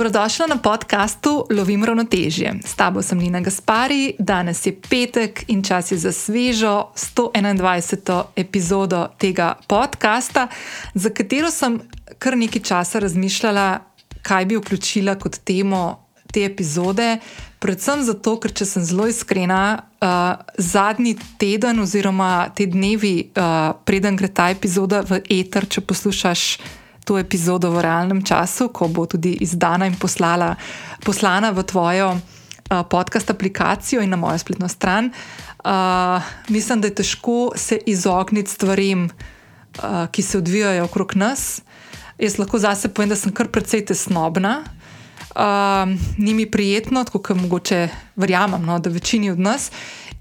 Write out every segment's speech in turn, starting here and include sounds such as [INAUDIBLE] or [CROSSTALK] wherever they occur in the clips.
Dobrodošla na podkastu Lovim ravnotežje. S tabo sem Nina Gaspari, danes je petek in čas je za svežo 121. epizodo tega podcasta, za katero sem kar nekaj časa razmišljala, kaj bi vključila kot temo te epizode. Predvsem zato, ker če sem zelo iskrena, uh, zadnji teden oziroma te dnevi, uh, preden gre ta epizoda v eter, če poslušaš to epizodo v realnem času, ko bo tudi izdana in poslala, poslana v tvojo uh, podcast aplikacijo in na mojo spletno stran. Uh, mislim, da je težko se izogniti stvarem, uh, ki se odvijajo okrog nas. Jaz lahko zase povem, da sem kar precej tesnobna. Uh, ni mi prijetno, tako kot mogoče verjamem, no, da večini od nas.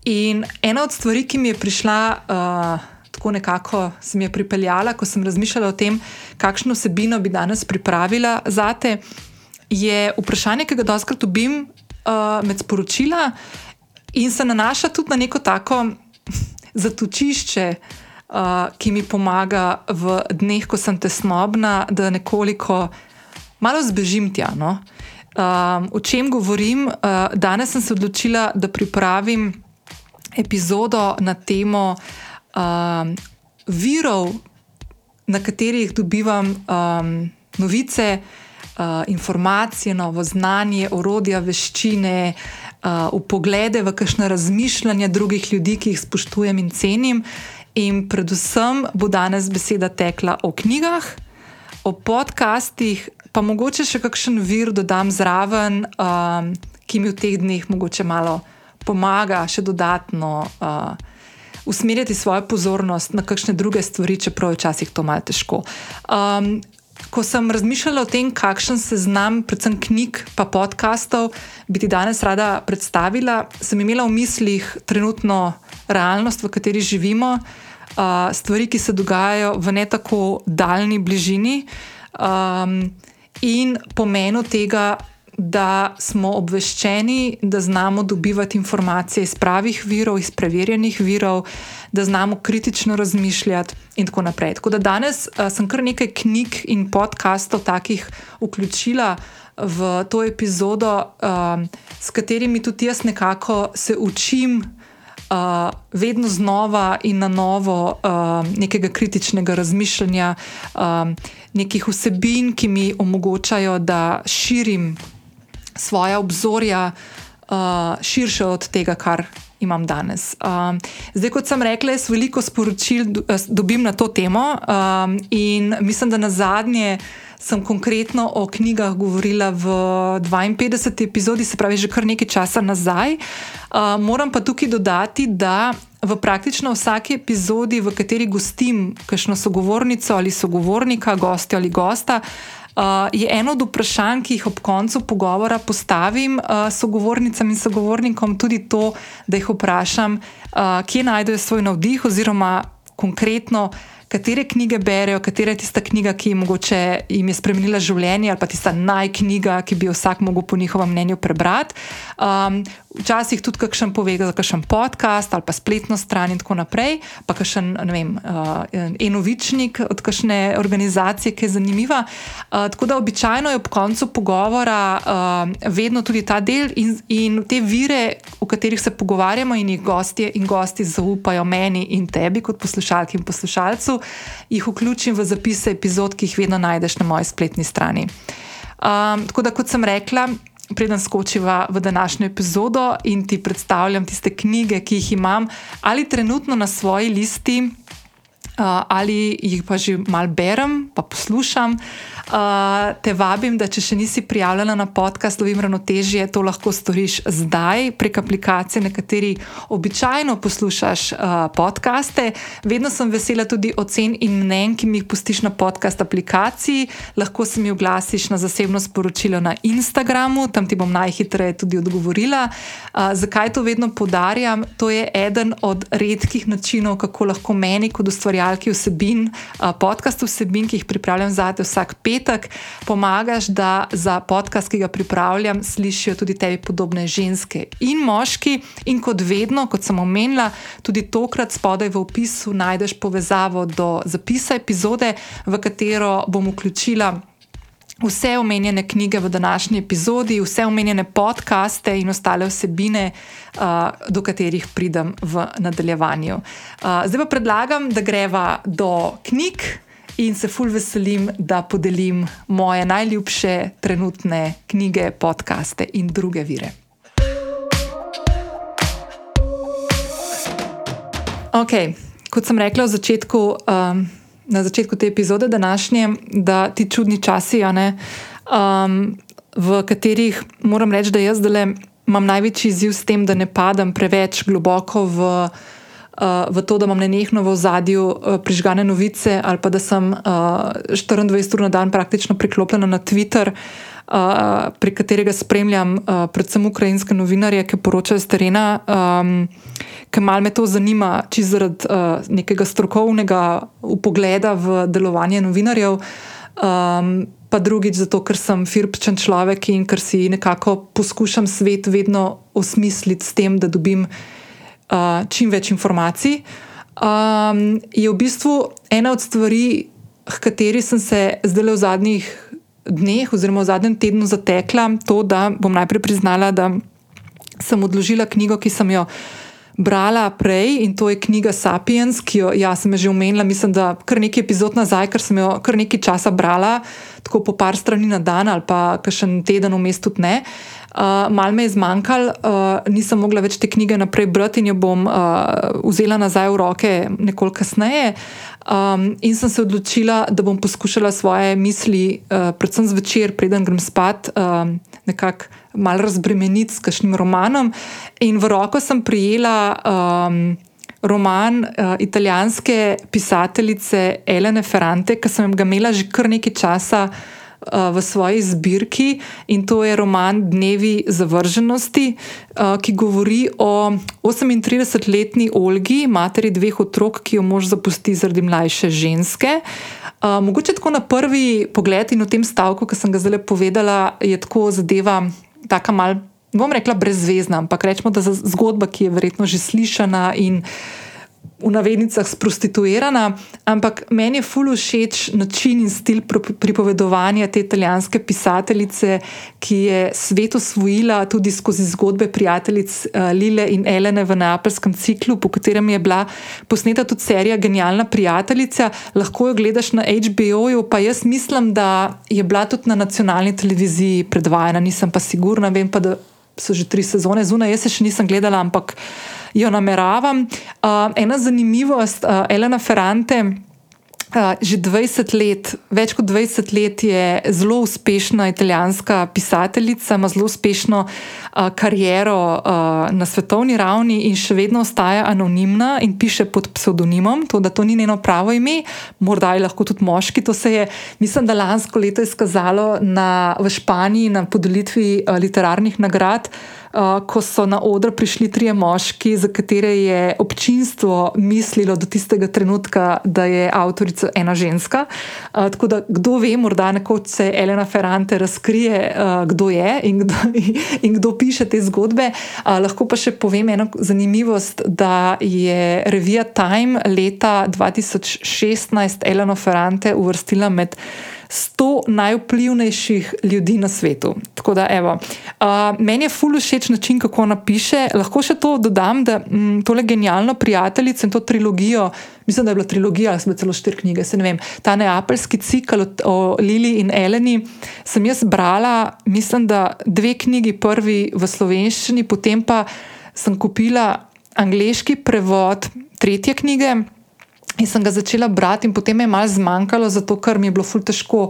In ena od stvari, ki mi je prišla. Uh, tako nekako se mi je pripeljala, ko sem razmišljala o tem, kakšno vsebino bi danes pripravila za te, je vprašanje, ki ga doskrat dobim uh, med sporočila in se nanaša tudi na neko tako zatočišče, uh, ki mi pomaga v dneh, ko sem tesnobna, da nekoliko malo zbežim tja. No? Um, o čem govorim? Uh, danes sem se odločila, da pripravim epizodo na temo um, virov, na katerih dobivam um, novice, uh, informacije, novo znanje, orodja, veščine, uh, poglede v kakšne razmišljanja drugih ljudi, ki jih spoštujem in cenim. In predvsem bo danes beseda tekla o knjigah, o podcastih, pa mogoče še kakšen vir dodam zraven, um, ki mi v teh dneh mogoče malo pomaga, še dodatno. Uh, usmerjati svojo pozornost na kakšne druge stvari, čeprav je včasih to malo težko. Um, ko sem razmišljala o tem, kakšen seznam, predvsem knjig in podkastov, bi ti danes rada predstavila, sem imela v mislih trenutno realnost, v kateri živimo, uh, stvari, ki se dogajajo v ne tako daljni bližini. Um, In pomenu tega, da smo obveščeni, da znamo dobivati informacije iz pravih virov, iz preverjenih virov, da znamo kritično razmišljati in tako naprej. Tako da danes uh, sem kar nekaj knjig in podkastov takih vključila v to epizodo, uh, s katerimi tudi jaz nekako se učim. Uh, vedno znova in na novo uh, nekega kritičnega razmišljanja, uh, nekih vsebin, ki mi omogočajo, da širim svoje obzorja uh, širše od tega, kar imam danes. Um, zdaj, kot sem rekla, jaz veliko sporočil eh, dobim na to temo um, in mislim, da na zadnje. Sem konkretno o knjigah govorila v 52. epizodi, se pravi, že kar nekaj časa nazaj. Uh, moram pa tukaj dodati, da v praktično vsaki epizodi, v kateri gostim kakšno sogovornico ali sogovornika, gostja ali gosta, Uh, je eno od vprašanj, ki jih ob koncu pogovora postavim uh, sogovornicam in sogovornikom, tudi to, da jih vprašam, uh, kje najdejo svoj navdih, oziroma konkretno, katere knjige berejo, katera je tista knjiga, ki jim je spremenila življenje, ali pa tista najknjiga, ki bi jo vsak mogel po njihovem mnenju prebrati. Um, včasih tudi kakšen pove, za kakšen podcast ali pa spletno stran in tako naprej, pa kakšen vem, uh, enovičnik od kakšne organizacije, ki je zanimiva. Uh, tako da običajno je ob koncu pogovora uh, vedno tudi ta del in, in te vire, v katerih se pogovarjamo in jih gostje in gosti zaupajo meni in tebi kot poslušalki in poslušalcu, jih vključim v zapise epizod, ki jih vedno najdeš na moji spletni strani. Um, tako da, kot sem rekla, preden skočiva v današnjo epizodo in ti predstavljam tiste knjige, ki jih imam ali trenutno na svoji listi, uh, ali jih pa že mal berem, pa poslušam. Uh, te vabim, da če še nisi prijavljena na podcast Lovim ravnotežje, to lahko storiš zdaj prek aplikacije, na kateri običajno poslušaš uh, podcaste. Vedno sem vesela tudi ocen in mnen, ki mi jih pustiš na podcast aplikaciji. Lahko se mi oglasiš na zasebno sporočilo na Instagramu, tam ti bom najhitreje tudi odgovorila. Uh, zakaj to vedno podarjam? To je eden od redkih načinov, kako lahko meni, kot ustvarjalki vsebin, uh, podcast vsebin, ki jih pripravljam za te vsak pet petek, pomagaš, da za podcast, ki ga pripravljam, slišijo tudi tebi podobne ženske in moški. In kot vedno, kot sem omenila, tudi tokrat spodaj v opisu najdeš povezavo do zapisa epizode, v katero bom vključila. vse omenjene knjige v današnji epizodi, vse omenjene podkaste in ostale vsebine, uh, do katerih pridem v nadaljevanju. Uh, zdaj pa predlagam, da greva do knjig. In se fulj veselim, da podelim moje najljubše trenutne knjige, podkaste in druge vire. Ok, kot sem rekla v začetku, um, na začetku te epizode današnje, da ti čudni časi, ne, um, v katerih moram reči, da jaz zdaj imam največji izziv s tem, da ne padam preveč globoko v, uh, v to, da imam nenehno v ozadju uh, prižgane novice ali pa da sem uh, 24 ur na dan praktično priklopljena na Twitter. Uh, pri katerega spremljam uh, predvsem ukrajinske novinarje, ki poročajo z terena. Um, ker malo me to zanima, če zaradi uh, nekega strokovnega upogleda v delovanje novinarjev. Um, Pa drugič, zato ker sem firpčen človek in ker si nekako poskušam svet vedno osmisliti s tem, da dobim uh, čim več informacij. Um, je v bistvu ena od stvari, h kateri sem se zdaj v zadnjih dneh, oziroma v zadnjem tednu zatekla, to, da bom najprej priznala, da sem odložila knjigo, ki sem jo brala prej in to je knjiga Sapiens, ki jo ja, sem že omenila, mislim, da kar nekaj epizod nazaj, ker sem jo kar nekaj časa brala, tako po par strani na dan ali pa še en teden vmes tudi ne. Uh, mal me je zmanjkalo, uh, nisem mogla več te knjige naprej brati in jo bom uh, vzela nazaj v roke nekoliko kasneje. Um, in sem se odločila, da bom poskušala svoje misli, uh, predvsem zvečer, preden grem spat, um, nekako malo razbremeniti s kakšnim romanom. In v roko sem prijela um, roman uh, italijanske pisateljice Elene Ferrante, ki sem ga imela že kar nekaj časa. Uh, v svoji zbirki in to je roman Dnevi zavrženosti, uh, ki govori o 38-letni Olgi, materi dveh otrok, ki jo mož zapusti zaradi mlajše ženske. Uh, mogoče tako na prvi pogled in v tem stavku, ki sem ga zdaj povedala, je tako zadeva tako mal, bom rekla, brezvezna, ampak rečemo, da je zgodba, ki je verjetno že slišana in v navednicah sprostituirana. Ampak meni je fully všeč način in stil pripovedovanja te italijanske pisateljice, ki je svet osvojila tudi skozi zgodbe prijateljic uh, Lile in Elene v Neapeljskem ciklu, po katerem je bila posneta tudi serija Genialna prijateljica. Lahko jo gledaš na HBO-ju, pa jaz mislim, da je bila tudi na nacionalni televiziji predvajana, nisem pa sigurna, vem pa, da so že tri sezone zunaj, jaz se še nisem gledala, ampak jo nameravam. Uh, ena zanimivost, uh, Elena Ferrante. Uh, že 20 let, več kot 20 let je zelo uspešna italijanska pisateljica, ima zelo uspešno uh, kariero uh, na svetovni ravni in še vedno ostaja anonimna in piše pod psevdonimom. To, da to ni njeno pravo ime, morda je lahko tudi moški. To se je, mislim, da lansko leto izkazalo na, v Španiji na podelitvi uh, literarnih nagrad. Uh, uh, ko so na oder prišli trije moški, za katere je občinstvo mislilo do tistega trenutka, da je avtorica ena ženska. Uh, tako da kdo ve, morda nekoč se Elena Ferrante razkrije, uh, kdo je in kdo, [LAUGHS] in kdo piše te zgodbe. Uh, lahko pa še povem eno zanimivost, da je revija Time leta 2016 Elena Ferrante uvrstila med 100 najvplivnejših ljudi na svetu. Tako da, evo, uh, meni je fully všeč način, kako napiše. Lahko še to dodam, da m, tole genialno prijateljico in to trilogijo, mislim, da je bila trilogija, ali smo celo štiri knjige, se ne vem, ta neapeljski cikl o Lili in Eleni, sem jaz brala, mislim, da dve knjigi, prvi v slovenščini, potem pa sem kupila angliški prevod tretje knjige. In sem ga začela brati, in potem je malo zmanjkalo, zato ker mi je bilo ful težko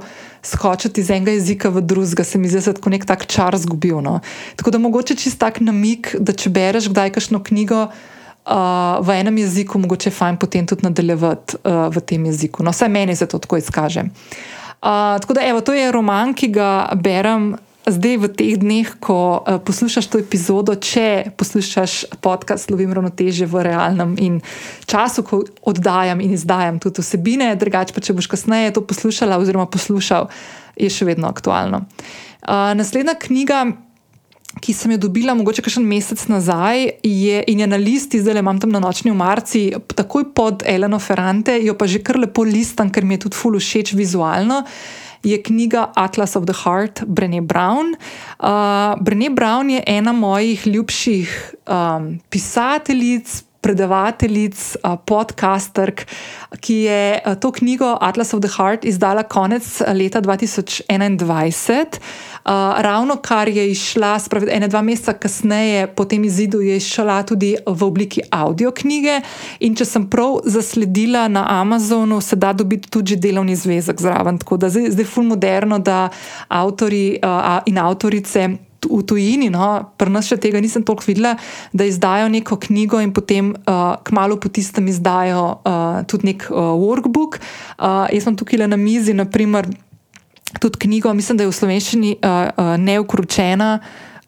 skočiti iz enega jezika v drugega, se mi zdi, da se tako nek tak čar zgubil. No. Tako da mogoče čist tak namik, da če bereš kdaj kakšno knjigo uh, v enem jeziku, mogoče je fajn potem tudi nadaljevati uh, v tem jeziku. No, vsaj meni se to tako izkaže. Uh, tako da, evo, to je roman, ki ga berem zdaj v teh dneh, ko uh, poslušaš to epizodo, če poslušaš podcast Lovim ravnoteže v realnem in času, ko oddajam in izdajam tudi vsebine, drugače pa če boš kasneje to poslušala oziroma poslušal, je še vedno aktualno. Uh, naslednja knjiga. Ki sem jo dobila, mogoče še en mesec nazaj, je, in je na listi, zdaj le imam tam na nočni umarci, takoj pod Eleno Ferrante, jo pa že kar lepo listam, ker mi je tudi fully všeč vizualno. Je knjiga Atlas of the Heart Brené Brown. Uh, Brené Brown je ena mojih ljubših um, pisateljic, predavateljic, podcasterk, ki je to knjigo Atlas of the Heart izdala konec leta 2021. Ravno kar je išla, spravi, ene dva meseca kasneje, po tem izidu, je išla tudi v obliki audio knjige. In če sem prav zasledila na Amazonu, se da dobiti tudi delovni zvezek zraven. Tako da zdaj je ful moderno, da avtori uh, in avtorice v tujini, no, pri nas še tega nisem toliko videla, da izdajo neko knjigo in potem uh, kmalo po tistem izdajo uh, tudi nek uh, workbook. Uh, jaz sem tukaj le na mizi, naprimer, tudi knjigo, mislim, da je v slovenščini uh, uh, neukročena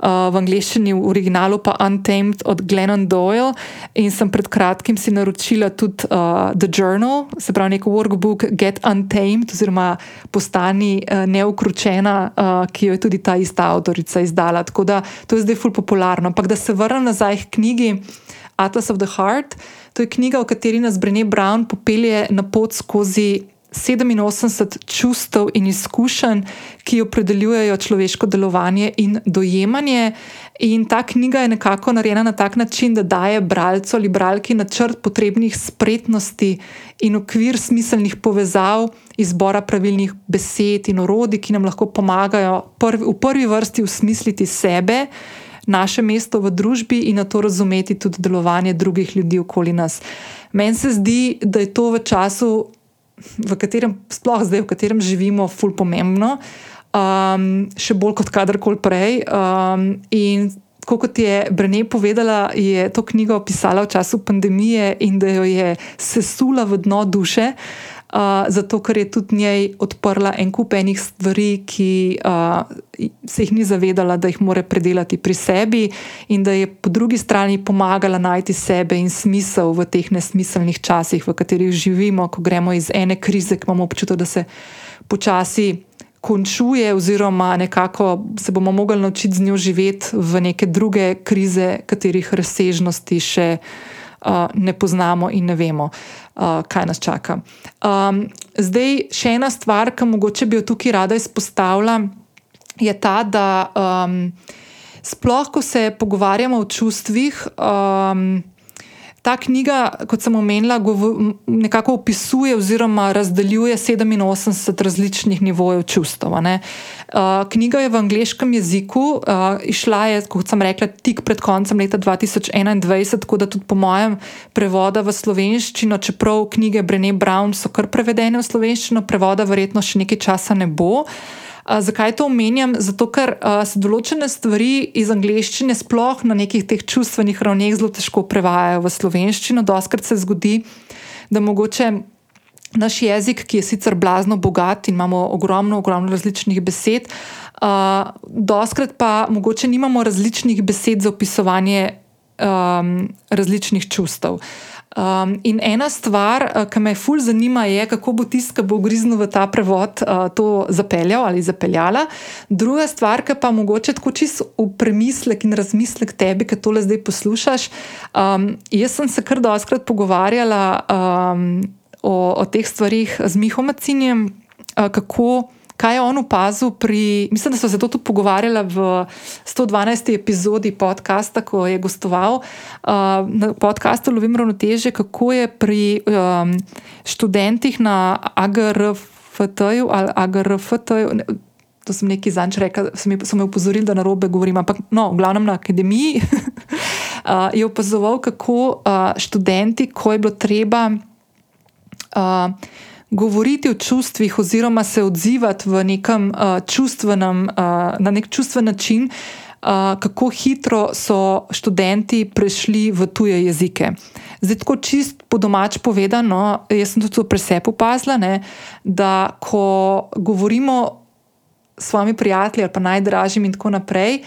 v angleščini, v originalu pa Untamed od Glennon Doyle. In sem pred kratkim si naročila tudi uh, The Journal, se pravi, nek workbook Get Untamed, oziroma Postani uh, neukročena, uh, ki jo je tudi ta ista avtorica izdala. Tako da to je zdaj ful popularno. Ampak da se vrnem nazaj k knjigi Atlas of the Heart, to je knjiga, v kateri nas Brené Brown popelje na pot skozi. 87 čustev in izkušenj, ki opredeljujejo človeško delovanje in dojemanje. In ta knjiga je nekako narejena na tak način, da daje bralcu ali bralki načrt potrebnih spretnosti in okvir smiselnih povezav, izbora pravilnih besed in orodij, ki nam lahko pomagajo prvi, v prvi vrsti usmisliti sebe. Naše mesto v družbi in na to razumeti tudi delovanje drugih ljudi okoli nas. Meni se zdi, da je to v času v katerem, sploh zdaj, v katerem živimo, ful pomembno, um, še bolj kot kadarkoli prej. Um, in kot je Brené povedala, je to knjigo pisala v času pandemije in da jo je sesula v dno duše. Uh, zato, ker je tudi njej odprla en kup enih stvari, ki uh, se jih ni zavedala, da jih mora predelati pri sebi, in da je po drugi strani pomagala najti sebe in smisel v teh nesmiselnih časih, v katerih živimo, ko gremo iz ene krize, ki imamo občutek, da se počasi končuje, oziroma nekako se bomo mogli naučiti z njo živeti v neke druge krize, katerih razsežnosti še uh, ne poznamo in ne vemo. Uh, kaj nas čaka. Um, zdaj, še ena stvar, ki mogoče bi jo tukaj rada izpostavila, je ta, da um, sploh, ko se pogovarjamo o čustvih, um, Ta knjiga, kot sem omenila, nekako opisuje oziroma razdeljuje 87 različnih nivojev čustev. Uh, knjiga je v angliškem jeziku, uh, išla je, kot sem rekla, tik pred koncem leta 2021, tako da tudi po mojem prevoda v slovenščino, čeprav knjige Brené Brown so kar prevedene v slovenščino, prevoda verjetno še nekaj časa ne bo. Uh, zakaj to omenjam? Zato, ker uh, se določene stvari iz angleščine, sploh na nekih teh čustvenih ravneh, zelo težko prevajajo v slovenščino. Doskrat se zgodi, da mogoče. Naš jezik, ki je sicer blazno bogat in imamo ogromno, ogromno različnih besed, uh, doskrat pa mogoče nimamo različnih besed za opisovanje um, različnih čustev. Um, in ena stvar, uh, ki me fulj zanima, je, kako bo tisti, ki bo griznil v ta prevod, uh, to zapeljal ali zapeljala. Druga stvar, ki pa mogoče tako čisto v premislek in razmislek tebi, ki tole zdaj poslušaš. Um, jaz sem se kar doskrat pogovarjala um, o, o teh stvarih z Mihom Macinjem, uh, kako kaj je on opazil pri. Mislim, da so se to tudi pogovarjali v 112. epizodi podcasta, ko je gostoval uh, na podkastu Lovim ravnoteže, kako je pri um, študentih na AGRFT-ju ali AGRFT-ju. To sem nekaj zanč rekel, so me upozorili, da na robe govorim, ampak no, v glavnem na akademiji [LAUGHS] uh, je opazoval, kako uh, študenti, ko je bilo treba. Uh, govoriti o čustvih, oziroma se odzivati v nekem uh, čustvenem, uh, na nek čustven način, uh, kako hitro so študenti prešli v tuje jezike. Zdaj, tako čist po domač povedano, jaz sem tudi to presep opazila, ne, da ko govorimo s svojimi prijatelji ali pa najdražjimi in tako naprej,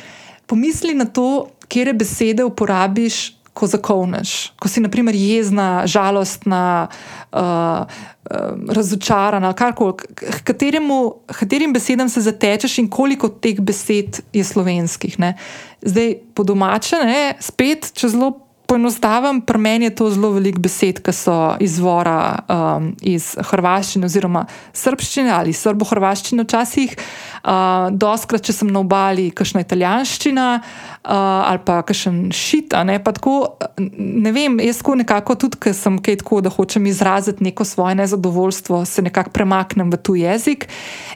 pomisli na to, kje besede uporabiš ko zakoneš, ko si, na primer, jezna, žalostna, uh, uh, razočarana, karkoli, katerim besedam se zatečeš in koliko teh besed je slovenskih. Ne? Zdaj, po domače, ne? spet, če zelo poenostavim, pri meni je to zelo veliko besed, ki so izvora um, iz hrvaščine oziroma srpščine ali srbo-hrvaščine včasih. Uh, doskrat, če sem na obali, kakšna italijanščina uh, ali pa kakšen šit. Ne, tako, ne vem, jaz ko nekako tudi, ker sem kaj tako, da hočem izraziti neko svoje nezadovoljstvo, se nekako premaknem v tu jezik.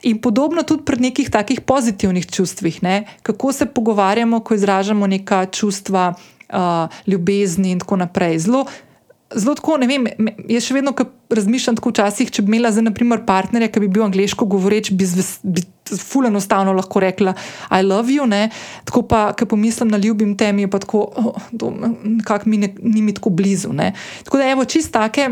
In podobno tudi pri nekih takih pozitivnih čustvih, ne, kako se pogovarjamo, ko izražamo neka čustva uh, ljubezni in tako naprej. Zelo, zelo tako, ne vem, jaz še vedno razmišljam tako včasih, če bi imela za naprimer partnerja, ki bi bil angliško govoreč, bi, bi ful enostavno lahko rekla I love you, ne? tako pa, ki pomislim na ljubim temi, je pa tako, oh, nekako mi ne, ni mi tako blizu. Ne? Tako da, evo, čist take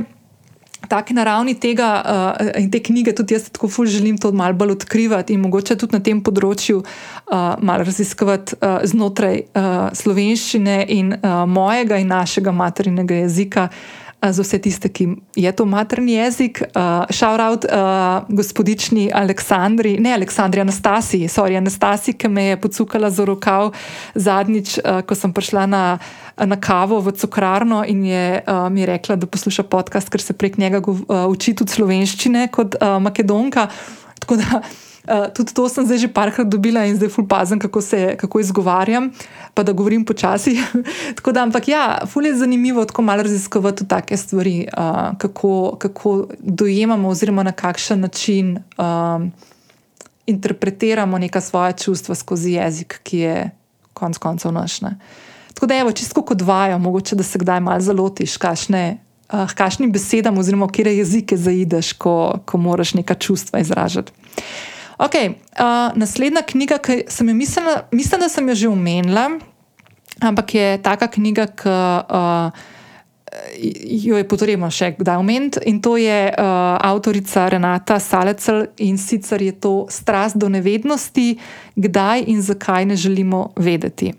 taki naravni tega uh, in te knjige, tudi jaz tako ful želim to malo bolj odkrivati in mogoče tudi na tem področju uh, malo raziskovati uh, znotraj uh, slovenščine in uh, mojega in našega materinega jezika. Za vse tiste, ki je to materni jezik, uh, uh, gospodični Aleksandri, ne Aleksandri, Anastasiji, sorry, Anastasiji, ki me je pocukala za rokav zadnjič, uh, ko sem prišla na na kavo v cukrarno in je uh, mi rekla, da posluša podcast, ker se prek njega uh, uči tudi slovenščine kot uh, makedonka. Tako da uh, tudi to sem zdaj že parkrat dobila in zdaj fulpazem, kako se kako izgovarjam, pa da govorim počasi. [LAUGHS] tako da, ampak ja, ful je zanimivo tako malo raziskovati take stvari, uh, kako, kako dojemamo oziroma na kakšen način. Um, Interpretiramo neka svoje čustva skozi jezik, ki je konec koncev naš. Uh, Tako da je čisto kot vajo, mogoče da se kdaj malo zalotiš, kašne, uh, kašnim besedam, oziroma kje jezike zaideš, ko, ko moraš neka čustva izražati. Okay, uh, naslednja knjiga, ki sem jo mislila, mislim, da sem jo že omenila, ampak je taka knjiga, ki uh, jo je potrebno še kdaj omeniti. In to je uh, avtorica Renata Salecel in sicer je to Strast do nevednosti, kdaj in zakaj ne želimo vedeti.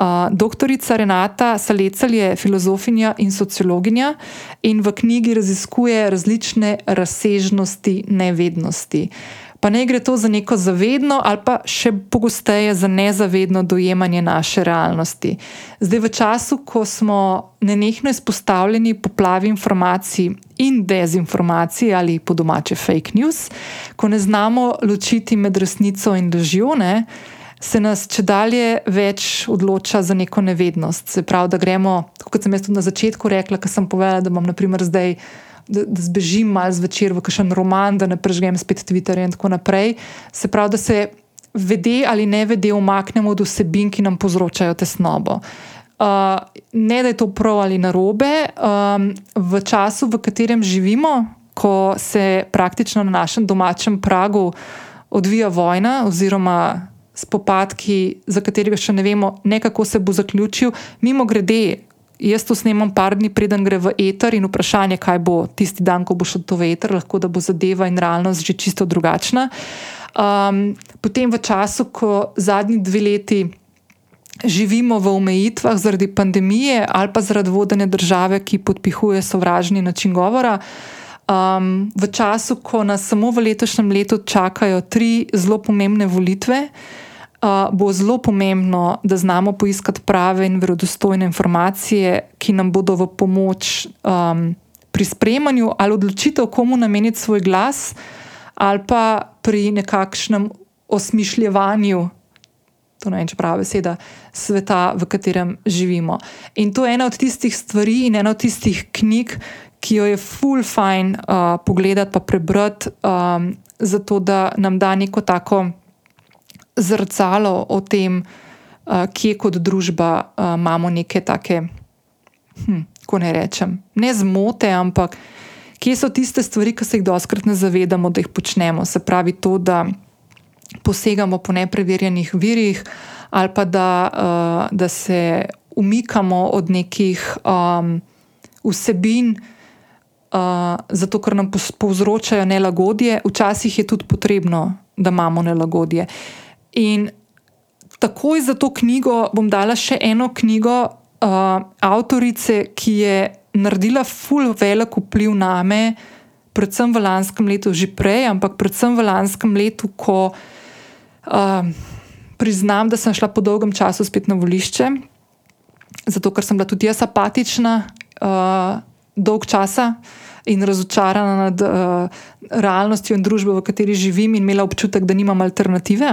Uh, doktorica Renata Salecel je filozofinja in sociologinja in v knjigi raziskuje različne razsežnosti nevednosti. Pa ne gre to za neko zavedno ali pa še pogosteje za nezavedno dojemanje naše realnosti. Zdaj, v času, ko smo nenehno izpostavljeni poplavi informacij in dezinformacij ali po domače fake news, ko ne znamo ločiti med resnico in lažjo, se nas če dalje več odloča za neko nevednost. Se pravi, da gremo, kot sem jaz tudi na začetku rekla, ker sem povedala, da bom naprimer zdaj. Da, da zbežim malo zvečer v kakšen roman, da ne prežgem spet Twitterja in tako naprej. Se pravi, da se vede ali ne vede umaknemo od vsebin, ki nam povzročajo tesnobo. Uh, ne da je to prav ali narobe, um, v času, v katerem živimo, ko se praktično na našem domačem pragu odvija vojna, oziroma spopadki, za katerega še ne vemo, ne kako se bo zaključil. Mimo grede, jaz to snemam par dni, preden gre v eter in vprašanje, kaj bo tisti dan, ko bo šel to v eter, lahko da bo zadeva in realnost že čisto drugačna. Um, potem v času, ko zadnji dve leti. Živimo v omejitvah zaradi pandemije ali pa zaradi vodene države, ki podpihuje sovražni način govora. Um, v času, ko nas samo v letošnjem letu čakajo tri zelo pomembne volitve, uh, bo zelo pomembno, da znamo poiskati prave in verodostojne informacije, ki nam bodo v pomoč um, pri sprejemanju ali odločitev, komu nameniti svoj glas, ali pa pri nekakšnem osmišljevanju. To ne vem, če pravi beseda, sveta, v katerem živimo. In to je ena od tistih stvari in ena od tistih knjig, ki jo je full fine uh, pogledati, pa prebrati, um, zato da nam da neko tako zrcalo o tem, uh, kje kot družba uh, imamo neke take, hm, ko ne rečem, ne zmote, ampak kje so tiste stvari, ki se jih doskrat ne zavedamo, da jih počnemo. Se pravi, to, da posegamo po nepreverjenih virih, ali pa da, uh, da se umikamo od nekih um, vsebin. Uh, zato, ker nam povzročajo nelagodje, včasih je tudi potrebno, da imamo nelagodje. Uh, In takoj za to knjigo bom dala še eno knjigo uh, avtorice, ki je naredila ful velik vpliv na me, predvsem v lanskem letu, že prej, ampak predvsem v lanskem letu, ko uh, priznam, da sem šla po dolgem času spet na volišče. zato ker sem bila tudi jaz apatična uh, dolg časa in razočarana nad uh, realnostjo in družbo, v kateri živim, in imela občutek, da nimam alternative.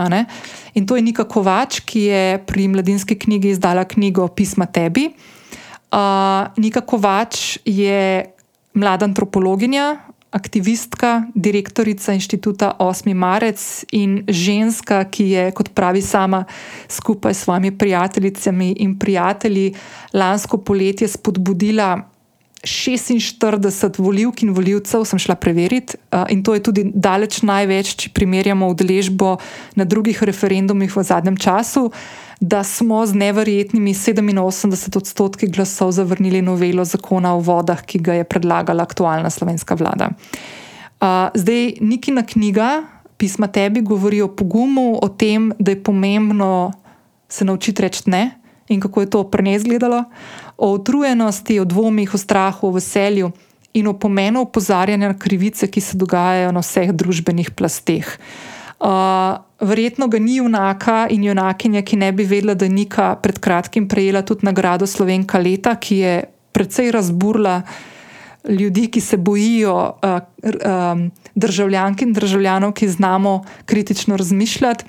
In to je Nika Kovač, ki je pri mladinski knjigi izdala knjigo Pisma tebi. Uh, Nika Kovač je mlada antropologinja, aktivistka, direktorica inštituta 8. marec in ženska, ki je, kot pravi sama, skupaj s svojimi prijateljicami in prijatelji lansko poletje spodbudila 46 voljivk in voljivcev, sem šla preveriti, in to je tudi daleč največ, če primerjamo udeležbo na drugih referendumih v zadnjem času, da smo z neverjetnimi 87 odstotki glasov zavrnili novelo zakona o vodah, ki ga je predlagala aktualna slovenska vlada. Zdaj, Nikina knjiga, pisma tebi, govori o pogumu, o tem, da je pomembno se naučiti reči ne in kako je to pri njej izgledalo o utrujenosti, o dvomih, o strahu, o veselju in o pomenu opozarjanja na krivice, ki se dogajajo na vseh družbenih plasteh. Uh, verjetno ga ni junaka in junakinja, ki ne bi vedela, da je Nika pred kratkim prejela tudi nagrado Slovenka leta, ki je precej razburila ljudi, ki se bojijo uh, um, državljank in državljanov, ki znamo kritično razmišljati.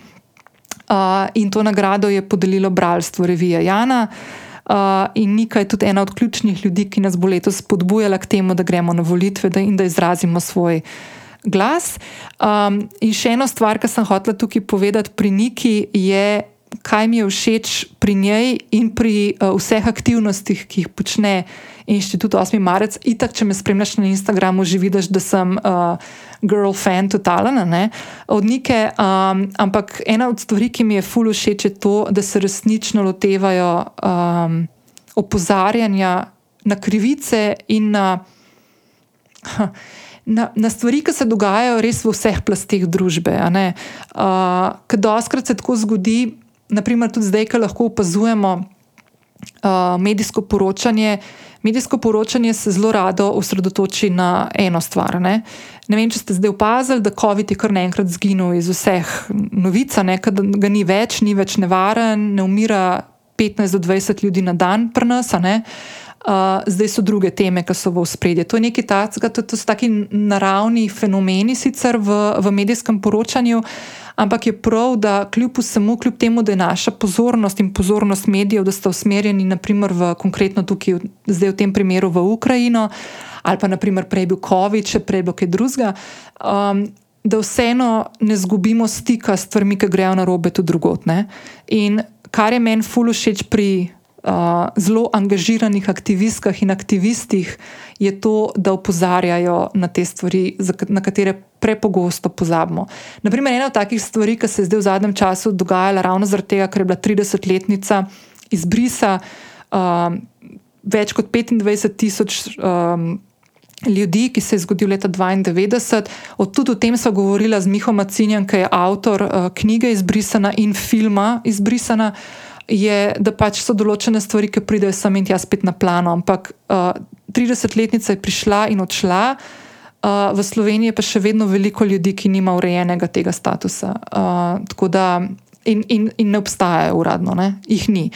Uh, in to nagrado je podelilo bralstvo revije Jana. Uh, Uh, in Nika je tudi ena od ključnih ljudi, ki nas bo letos spodbujala k temu, da gremo na volitve da in da izrazimo svoj glas. Um, in še ena stvar, ki sem hotela tukaj povedati pri Niki, je, kaj mi je všeč pri njej in pri uh, vseh aktivnostih, ki jih počne inštitut 8. marec. Itak, če me spremljaš na Instagramu, že vidiš, da sem. Uh, girl fan totalna, od neke. Um, ampak ena od stvari, ki mi je fully všeč, je to, da se resnično lotevajo um, opozarjanja na krivice in na, na, na stvari, ki se dogajajo res v vseh plasteh družbe. Uh, Ker doskrat se tako zgodi, naprimer tudi zdaj, ko lahko opazujemo uh, medijsko poročanje. Medijsko poročanje se zelo rado osredotoči na eno stvar. Ne? ne vem, če ste zdaj opazili, da COVID je kar naenkrat zginil iz vseh novic, da ga ni več, ni več nevaren, ne umira 15 do 20 ljudi na dan pri nas. Uh, zdaj so druge teme, ki so v spredju. To je nekaj takega, to, to so taki naravni fenomeni sicer v, v medijskem poročanju, ampak je prav, da kljub vsemu, kljub temu, da je naša pozornost in pozornost medijev, da sta usmerjeni, naprimer, v konkretno tukaj, zdaj v tem primeru v Ukrajino, ali pa naprimer prej bil COVID, še prej bilo kaj drugega. Um, Da vseeno ne zgubimo stika s stvarmi, ki grejo na robe tudi drugotne. In kar je meni fully všeč pri zelo angažiranih aktivistkah in aktivistih, je to, da opozarjajo na te stvari, na katere prepogosto pozabimo. Naprimer, ena od takih stvari, ki se je zdaj v zadnjem času dogajala, ravno zaradi tega, ker je bila 30-letnica izbrisa uh, več kot 25 tisoč. Um, Ljudi, ki se je zgodil leta 92, od tudi o tem smo govorili z Miho Macinjem, ki je avtor uh, knjige Izbrisana in filma Izbrisana. Uh, je, da pač so določene stvari, ki pridejo sem in tja spet na plano. Ampak uh, 30-letnica je prišla in odšla, uh, v Sloveniji pa še vedno veliko ljudi, ki nima urejenega tega statusa. Uh, da, in, in, in ne obstajajo uradno, ne? jih ni.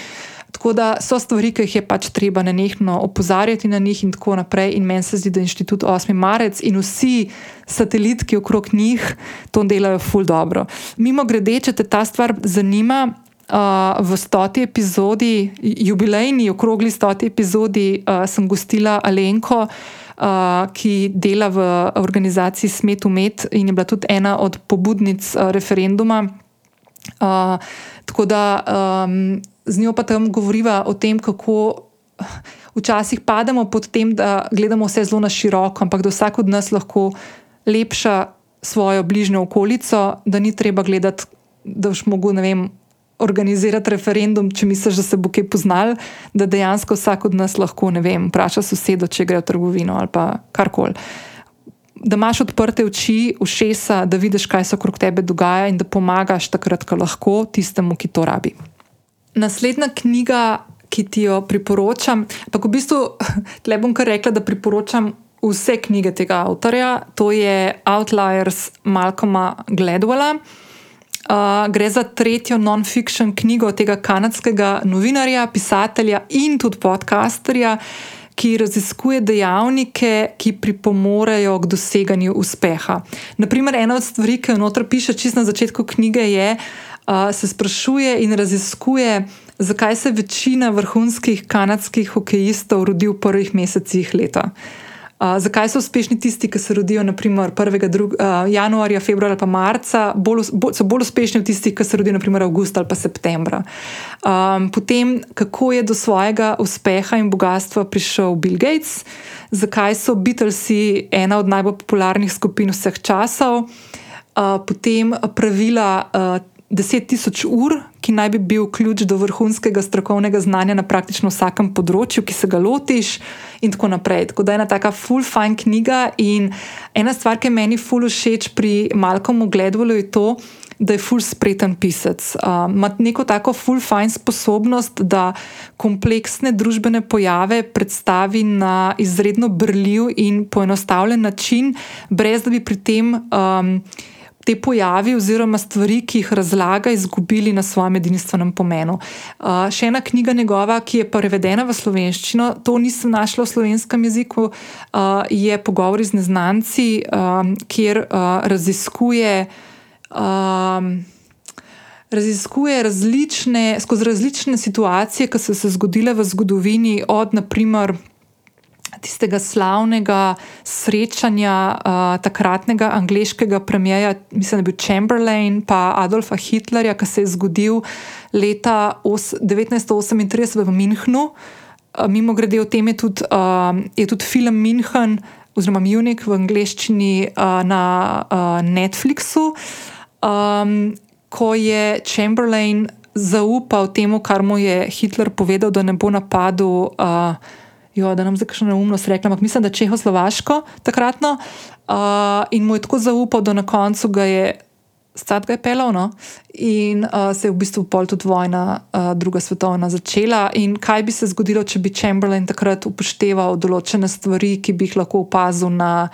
Tako da so stvari, ki jih je pač treba njih opozarjati, na njih in tako naprej. In meni se zdi, da je inštitut 8. marec in vsi satelitki okrog njih to delajo ful dobro. Mimo grede, če te ta stvar zanima, Uh, v stoti epizodi, jubilejni, okrogli stoti epizodi, uh, sem gostila Alenko, uh, ki dela v organizaciji Smet Umet in je bila tudi ena od pobudnic uh, referenduma. Uh, tako da um, z njo pa tam govoriva o tem, kako včasih pademo pod tem, da gledamo vse zelo na široko, ampak da vsak od nas lahko lepša svojo bližnjo okolico, da ni treba gledati, da boš mogel, ne vem organizirati referendum, če misliš, da se bo kaj poznal, da dejansko vsak od nas lahko, ne vem, vpraša sosedo, če gre v trgovino ali pa karkoli. Da imaš odprte oči, ušesa, da vidiš, kaj se okrog tebe dogaja in da pomagaš takrat, ko lahko tistemu, ki to rabi. Naslednja knjiga, ki ti jo priporočam, pa v bistvu [LAUGHS] tle bom kar rekla, da priporočam vse knjige tega avtorja, to je Outliers Malcolma Gladwella. Uh, gre za tretjo non-fiction knjigo tega kanadskega novinarja, pisatelja in tudi podcasterja, ki raziskuje dejavnike, ki pripomorejo k doseganju uspeha. Naprimer, ena od stvari, ki jo noter piše, čist na začetku knjige, je, da uh, se sprašuje in raziskuje, zakaj se večina vrhunskih kanadskih hokejistov rodi v prvih mesecih leta. Uh, zakaj so uspešni tisti, ki se rodijo naprimer 1. Drug, uh, januarja, februarja ali pa marca, bolj, bolj, so bolj uspešni od tistih, ki se rodijo naprimer avgusta ali pa septembra. Um, potem, kako je do svojega uspeha in bogatstva prišel Bill Gates, zakaj so Beatlesi ena od najbolj popularnih skupin vseh časov, uh, potem pravila. Uh, 10 tisoč ur, ki naj bi bil ključ do vrhunskega strokovnega znanja na praktično vsakem področju, ki se ga lotiš, in tako naprej. Tako da je ena taka full fine knjiga. In ena stvar, ki meni full všeč pri Malcolmu Gledvalu, je to, da je full spreten pisec. Ima uh, neko tako full fine sposobnost, da kompleksne družbene pojave predstavi na izredno brljiv in poenostavljen način, brez da bi pri tem. Um, te pojavi oziroma stvari, ki jih razlaga, izgubili na svojem edinstvenem pomenu. Uh, še ena knjiga njegova, ki je prevedena v slovenščino, to nisem našla v slovenskem jeziku, uh, je Pogovori z neznanci, um, kjer uh, raziskuje. Um, Raziskuje različne, skozi različne situacije, ki so se zgodile v zgodovini, od naprimer tistega slavnega srečanja uh, takratnega angliškega premijeja, mislim, da je bil Chamberlain, pa Adolfa Hitlerja, ki se je zgodil leta 1938 v Münchnu. Uh, mimo grede, o tem je tudi, uh, je tudi film München oziroma Munich v angleščini uh, na uh, Netflixu, um, ko je Chamberlain zaupal temu, kar mu je Hitler povedal, da ne bo napadel. Uh, jo, da nam zdaj kakšno neumnost rekla, ampak mislim, da Čehoslovaško takratno. Uh, in mu je tako zaupal, da na koncu ga je. Stat ga je pelal, no? in uh, se je v bistvu pol tudi vojna, uh, druga svetovna, začela. In kaj bi se zgodilo, če bi Chamberlain takrat upošteval določene stvari, ki bi jih lahko opazil na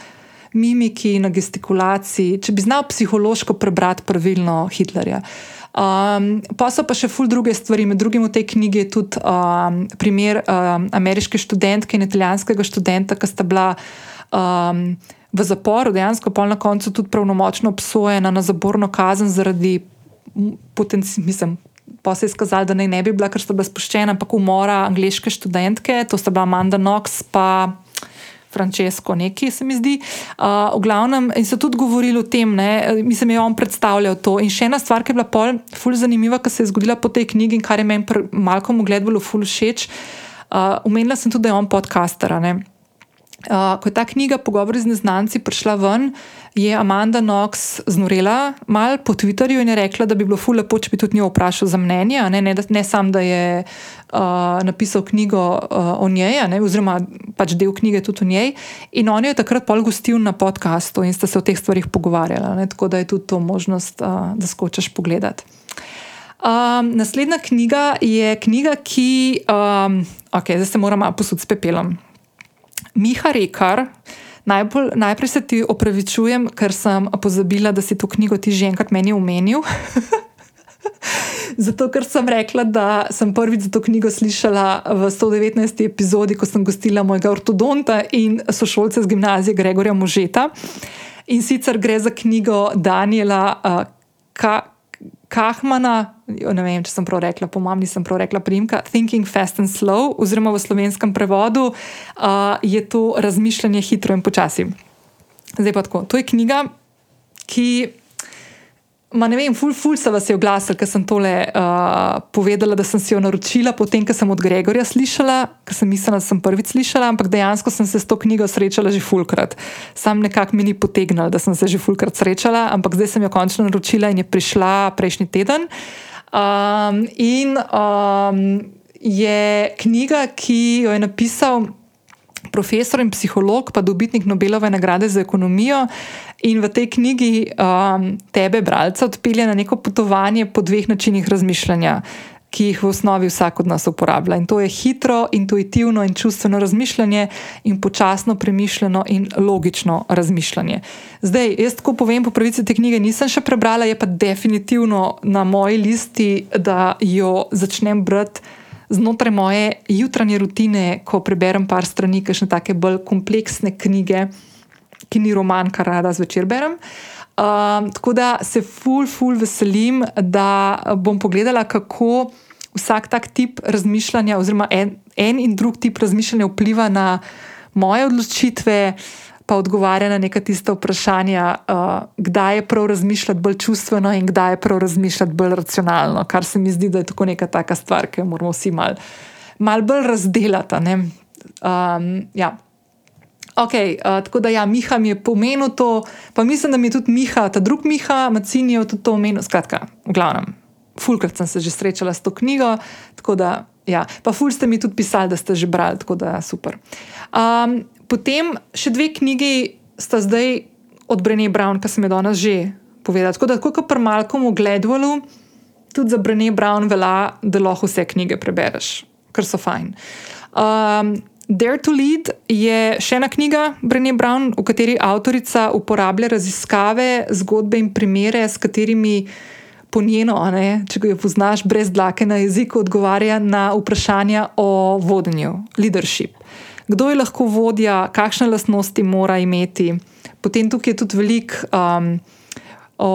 mimiki, na gestikulaciji, če bi znal psihološko prebrati pravilno Hitlerja. Uh, Um, pa so pa še ful druge stvari. Med drugim v tej knjigi je tudi um, primer um, ameriške študentke in italijanskega študenta, ki sta bila um, v zaporu, dejansko pa na koncu tudi pravnomočno obsojena na zaborno kazen zaradi potencialnih. Pa se je skazalo, da naj ne bi bila, ker sta bila spuščena, ampak umora angliške študentke, to sta bila Amanda Knox, pa Francesco, neki se mi zdi. Uh, v glavnem, in so tudi govorili o tem, ne, mislim, da je on predstavljal to. In še ena stvar, ki je bila pol, ful zanimiva, ki se je zgodila po tej knjigi in kar je meni malo gledalo, ful všeč. Uh, umenila sem tudi, da je on podcaster. Uh, ko je ta knjiga Pogovori z neznanci prišla ven, je Amanda Knox znorela malo po Twitterju in je rekla, da bi bilo ful lepo, če bi tudi njo vprašal za mnenje. Ne, ne, ne samo, da je uh, napisal knjigo uh, o njej, ne, oziroma pač del knjige tudi o njej. In on je takrat pol gostil na podkastu in sta se o teh stvarih pogovarjala. Ne, tako da je tudi to možnost, uh, da skočiš pogledat. Um, naslednja knjiga je knjiga, ki. Um, ok, zdaj se moram posuditi s pepelom. Miha Rekar. Najbolj, najprej se ti opravičujem, ker sem pozabila, da si to knjigo ti že enkrat meni omenil. [LAUGHS] Zato, ker sem rekla, da sem prvič za to knjigo slišala v 119. epizodi, ko sem gostila mojega ortodonta in sošolce z gimnazije Gregorja Možeta. In sicer gre za knjigo Daniela uh, Kahmana, ne vem, če sem prav rekla, po mami nisem prav rekla, primka Thinking Fast and Slow, oziroma v slovenskem prevodu uh, je to razmišljanje hitro in počasi. Zdaj pa tako. To je knjiga, ki Ma ne vem, ful, ful se vas je oglasil, ker sem tole uh, povedala, da sem si jo naročila, potem, ko sem od Gregorja slišala, ker sem mislila, da sem prvič slišala, ampak dejansko sem se s to knjigo srečala že fulkrat. Sam nekako mi ni potegnil, da sem se že fulkrat srečala, ampak zdaj sem jo končno naročila in je prišla prejšnji teden. Um, in um, je knjiga, ki jo je napisal profesor in psiholog, pa dobitnik Nobelove nagrade za ekonomijo. In v tej knjigi um, tebe, bralca, odpelje na neko potovanje po dveh načinih razmišljanja. ki jih v osnovi vsak od nas uporablja. In to je hitro, intuitivno in čustveno razmišljanje, in počasno, premišljeno in logično razmišljanje. Zdaj, jaz tako povem, po pravici te knjige nisem še prebrala, je pa definitivno na moji listi, da jo začnem brati. Znotraj moje jutranje rutine, ko preberem par strani, kakšne take bolj kompleksne knjige, ki ni roman, kar rada zvečer berem. Um, tako da se ful, ful veselim, da bom pogledala, kako vsak tak tip razmišljanja, oziroma en, en in drug tip razmišljanja vpliva na moje odločitve, pa odgovarja na neka tista vprašanja, uh, kdaj je prav razmišljati bolj čustveno in kdaj je prav razmišljati bolj racionalno, kar se mi zdi, da je tako neka taka stvar, ki jo moramo vsi malo mal bolj razdelati. Um, ja. Ok, uh, tako da ja, Miha mi je pomenil to, pa mislim, da mi je tudi Miha, ta drugi Miha, Macini je tudi to omenil. Skratka, v glavnem, fulkrat sem se že srečala s to knjigo, tako da ja, pa ful ste mi tudi pisali, da ste že brali, tako da super. Um, potem še dve knjigi sta zdaj od Brené Brown, ki sem jo danes že povedala. Tako da, kot pri Malcolmu Gledwalu, tudi za Brené Brown velja, da lahko vse knjige prebereš, ker so fajn. Um, Dare to Lead je še ena knjiga Brené Brown, v kateri avtorica uporablja raziskave, zgodbe in primere, s katerimi po njeno, ne, če jo poznaš, brez dlake na jeziku, odgovarja na vprašanja o vodenju, leadership. Kdo je lahko vodja, kakšne lastnosti mora imeti. Potem tukaj je tudi veliko um, o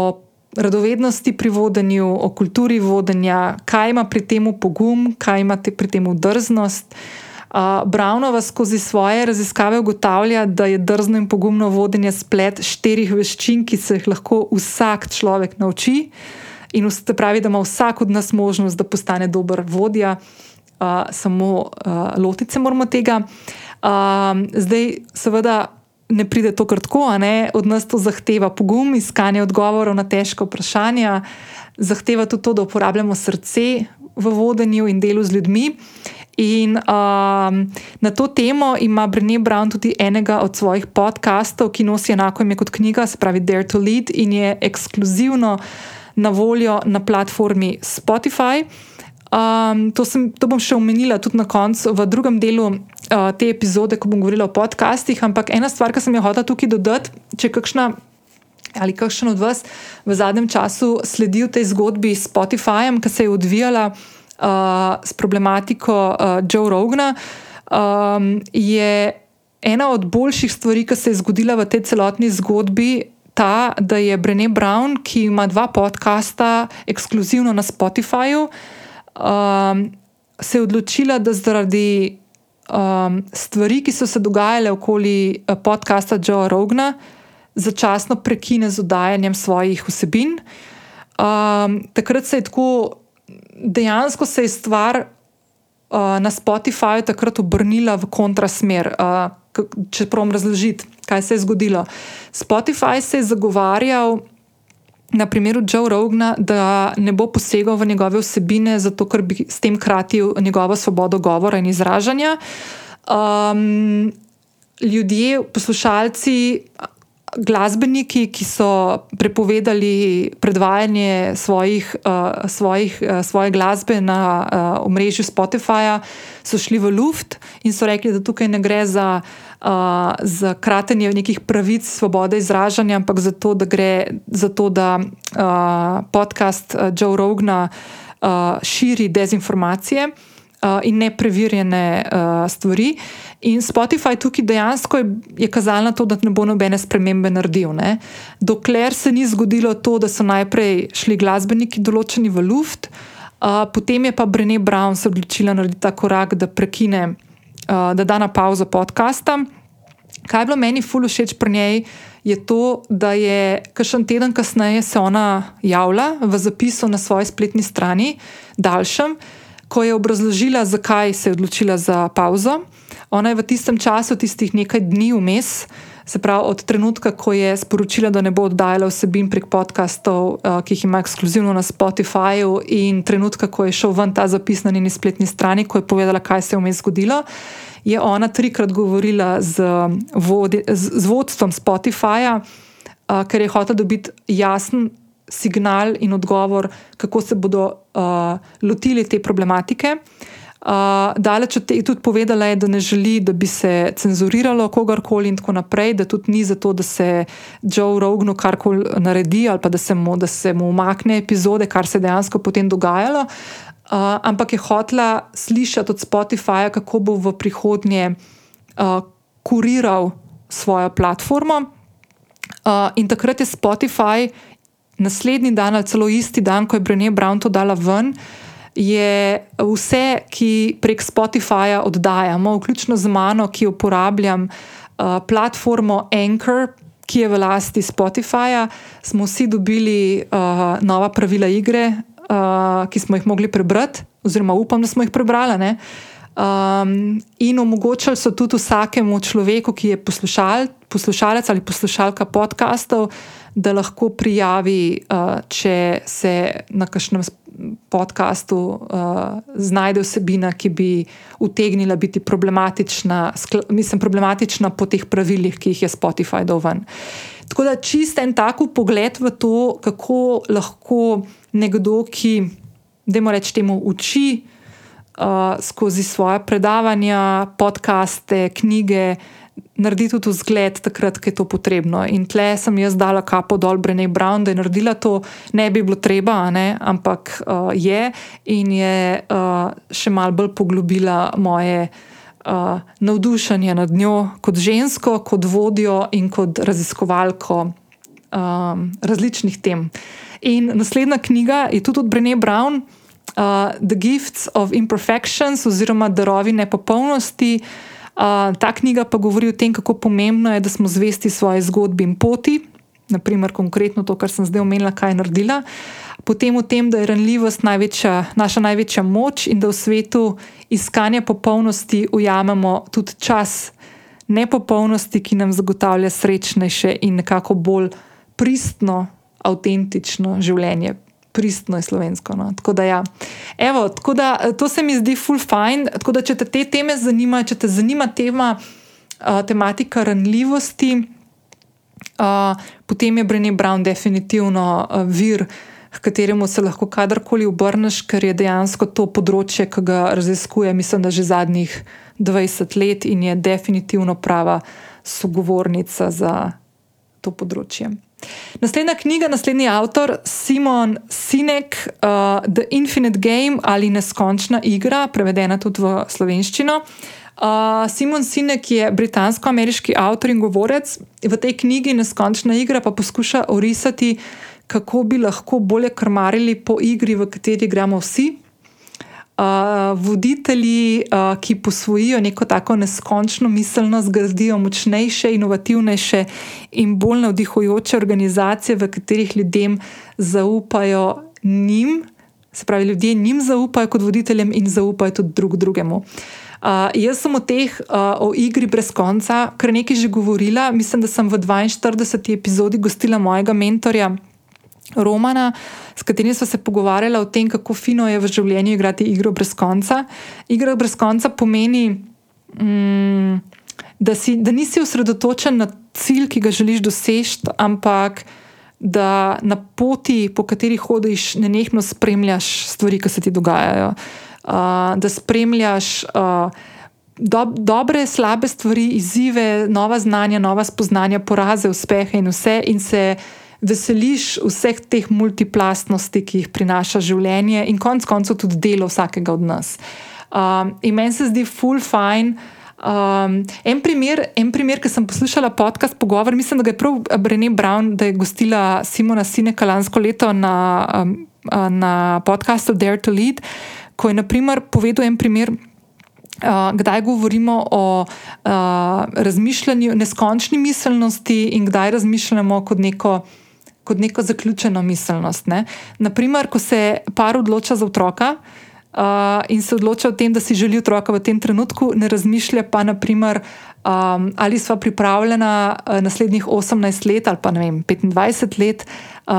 radovednosti pri vodenju, o kulturi vodenja, kaj ima pri tem pogum, kaj ima pri tem drznost. Brownova skozi svoje raziskave ugotavlja, da je drzno in pogumno vodenje splet štirih veščin, ki se jih lahko vsak človek nauči. In pravi, da ima vsak od nas možnost, da postane dober vodja, uh, samo uh, lotiti se moramo tega. Uh, zdaj, seveda, ne pride to kar tako, od nas to zahteva pogum, iskanje odgovorov na težke vprašanja, zahteva tudi to, da uporabljamo srce v vodenju in delu z ljudmi. In um, na to temo ima Brené Brown tudi enega od svojih podkastov, ki nosi enako ime kot knjiga, se pravi Dare to Lead, in je ekskluzivno na voljo na platformi Spotify. Um, to, sem, to bom še omenila tudi na koncu, v drugem delu uh, te epizode, ko bom govorila o podcastih. Ampak ena stvar, ki sem jo hotela tukaj dodati, če kakšna. Ali kakšen od vas v zadnjem času sledi tej zgodbi s Spotifyjem, ki se je odvijala uh, s problematiko uh, Joe Rogna, um, je ena od boljših stvari, ki se je zgodila v tej celotni zgodbi. Ta, da je Brené Brown, ki ima dva podcasta ekskluzivno na Spotifyju, um, se je odločila, da zaradi um, stvari, ki so se dogajale okoli uh, podcasta Joe Rogna, začasno prekine z oddajanjem svojih vsebin. Um, takrat se je tako dejansko se je stvar uh, na Spotifyju takrat obrnila v kontrasmer. Uh, če pravim razložiti, kaj se je zgodilo. Spotify se je zagovarjal. Na primeru Joe Rogna, da ne bo posegal v njegove vsebine, zato ker bi s tem kratil njegovo svobodo govora in izražanja. Um, ljudje, poslušalci, glasbeniki, ki so prepovedali predvajanje svojih, uh, svojih, uh, svoje glasbe na uh, omrežju Spotifyja, so šli v luft in so rekli, da tukaj ne gre za, uh, za kratenje nekih pravic svobode izražanja, ampak za to, da gre za to, da uh, podcast Joe Rogna uh, širi dezinformacije uh, in nepreverjene uh, stvari. In Spotify tukaj dejansko je, je kazal na to, da ne bo nobene spremembe naredil. Ne? Dokler se ni zgodilo to, da so najprej šli glasbeniki določeni v luft, uh, potem je pa Brené Brown se odločila narediti ta korak, da prekine, uh, da da na pauzo podcasta. Kaj je bilo meni fully všeč pri njej, je to, da je kakšen teden kasneje se ona javila v zapisu na svoji spletni strani, daljšem, ko je obrazložila, zakaj se je odločila za pauzo. Ona je v tistem času, tistih nekaj dni vmes, se pravi od trenutka, ko je sporočila, da ne bo oddajala vsebin prek podkastov, uh, ki jih ima ekskluzivno na Spotifyju, in trenutka, ko je šel ven ta zapis na njeni spletni strani, ko je povedala, kaj se je vmes zgodilo, je ona trikrat govorila z, vodi, z, z vodstvom Spotifyja, uh, ker je hotela dobiti jasen signal in odgovor, kako se bodo uh, lotili te problematike. Uh, daleč od tega tudi povedala, je, da ne želi, da bi se cenzuriralo kogarkoli in tako naprej, da tudi ni zato, da se Joe Rognu karkoli naredi ali pa da se mu, da se mu umakne epizode, kar se je dejansko potem dogajalo. Uh, ampak je hotela slišati od Spotifyja, kako bo v prihodnje uh, kuriral svojo platformo. Uh, in takrat je Spotify naslednji dan, ali celo isti dan, ko je Brené Brown to dala ven, je vse, ki prek Spotifyja oddajamo, vključno z mano, ki uporabljam uh, platformo Anchor. Ki je v lasti Spotifyja, smo vsi dobili uh, nova pravila igre, uh, ki smo jih mogli prebrati, oziroma upam, da smo jih prebrali. Um, in omogočali so tudi vsakemu človeku, ki je poslušal, poslušalec ali poslušalka podkastov, da lahko prijavi, uh, če se na kakšnem podkastu uh, znajde vsebina, ki bi utegnila biti problematična, mislim, problematična po teh pravilih, ki jih je Spotify dal ven. Tako da čist en tak pogled v to, kako lahko nekdo, ki, da mu rečemo, uči uh, skozi svoje predavanja, podcaste, knjige, naredi tudi vzgled, takrat, ko je to potrebno. In tle sem jaz dala kapo dol Brené Brown, da je naredila to, ne bi bilo treba, ne? ampak uh, je in je uh, še mal bolj poglobila moje. Uh, navdušenje nad njo kot žensko, kot vodjo in kot raziskovalko um, različnih tem. In naslednja knjiga je tudi od Brené Brown, uh, The Gifts of Imperfections oziroma Darovi nepopolnosti. Uh, ta knjiga pa govori o tem, kako pomembno je, da smo zvesti svoje zgodbi in poti, naprimer konkretno to, kar sem zdaj omenila, kaj je naredila. Potem o tem, da je ranljivost največja, naša največja moč in da v svetu iskanja popolnosti ujamemo tudi čas nepopolnosti, ki nam zagotavlja srečnejše in nekako bolj pristno, avtentično življenje pristno je slovensko. No. Tako da, ja. Evo, tako da eh, to se mi zdi full fine. Tako da, če te te teme zanimajo, če te zanima tema, uh, tematika ranljivosti, uh, potem je Brené Brown definitivno uh, vir. K kateremu se lahko kadarkoli obrneš, ker je dejansko to področje, ki ga raziskuje, mislim, da že zadnjih 20 let in je definitivno prava sogovornica za to področje. Naslednja knjiga, naslednji avtor, Simon Sinek, uh, The Infinite Game ali Neskončna igra, prevedena tudi v slovenščino. Uh, Simon Sinek je britansko-ameriški avtor in govorec. V tej knjigi Neskončna igra pa poskuša orisati, kako bi lahko bolje krmarili po igri, v kateri igramo vsi, uh, voditelji, uh, ki posvojijo neko tako neskončno miselnost, gradijo močnejše, inovativnejše in bolj navdihujoče organizacije, v katerih ljudem zaupajo njim, se pravi, ljudje njim zaupajo kot voditeljem in zaupajo tudi drug drugemu. Uh, jaz sem o teh, uh, o igri brez konca, kar nekaj že govorila. Mislim, da sem v 42. epizodi gostila mojega mentorja, Romana, s katerim smo se pogovarjali o tem, kako fino je v življenju igrati igro brez konca. Igra brez konca pomeni, mm, da, si, da nisi osredotočen na cilj, ki ga želiš doseči, ampak da na poti, po kateri hodiš, ne nekno spremljaš stvari, ki se ti dogajajo. Uh, da spremljaš. Uh, Do, dobre, slabe stvari, izzive, nova znanja, nova spoznanja, poraze, uspehe in vse, in se veseliš vseh teh multiplastnosti, ki jih prinaša življenje in konec koncev tudi delo vsakega od nas. Um, in meni se zdi full fine. Um, en, primer, en primer, ki sem poslušala podcast pogovor, mislim, da je prav Brené Brown, da je gostila Simona Sineka lansko leto na, um, na podkastu Dare to Lead, ko je naprimer povedal en primer. Uh, kdaj govorimo o uh, razmišljanju, neskončni miselnosti, in kdaj razmišljamo kot neko uh, kot neko zaključeno miselnost. Ne? Naprimer, ko se par odloča za otroka uh, in se odloča o tem, da si želi otroka v tem trenutku, ne razmišlja pa, naprimer, um, ali sva pripravljena uh, naslednjih 18 let ali pa vem, 25 let uh,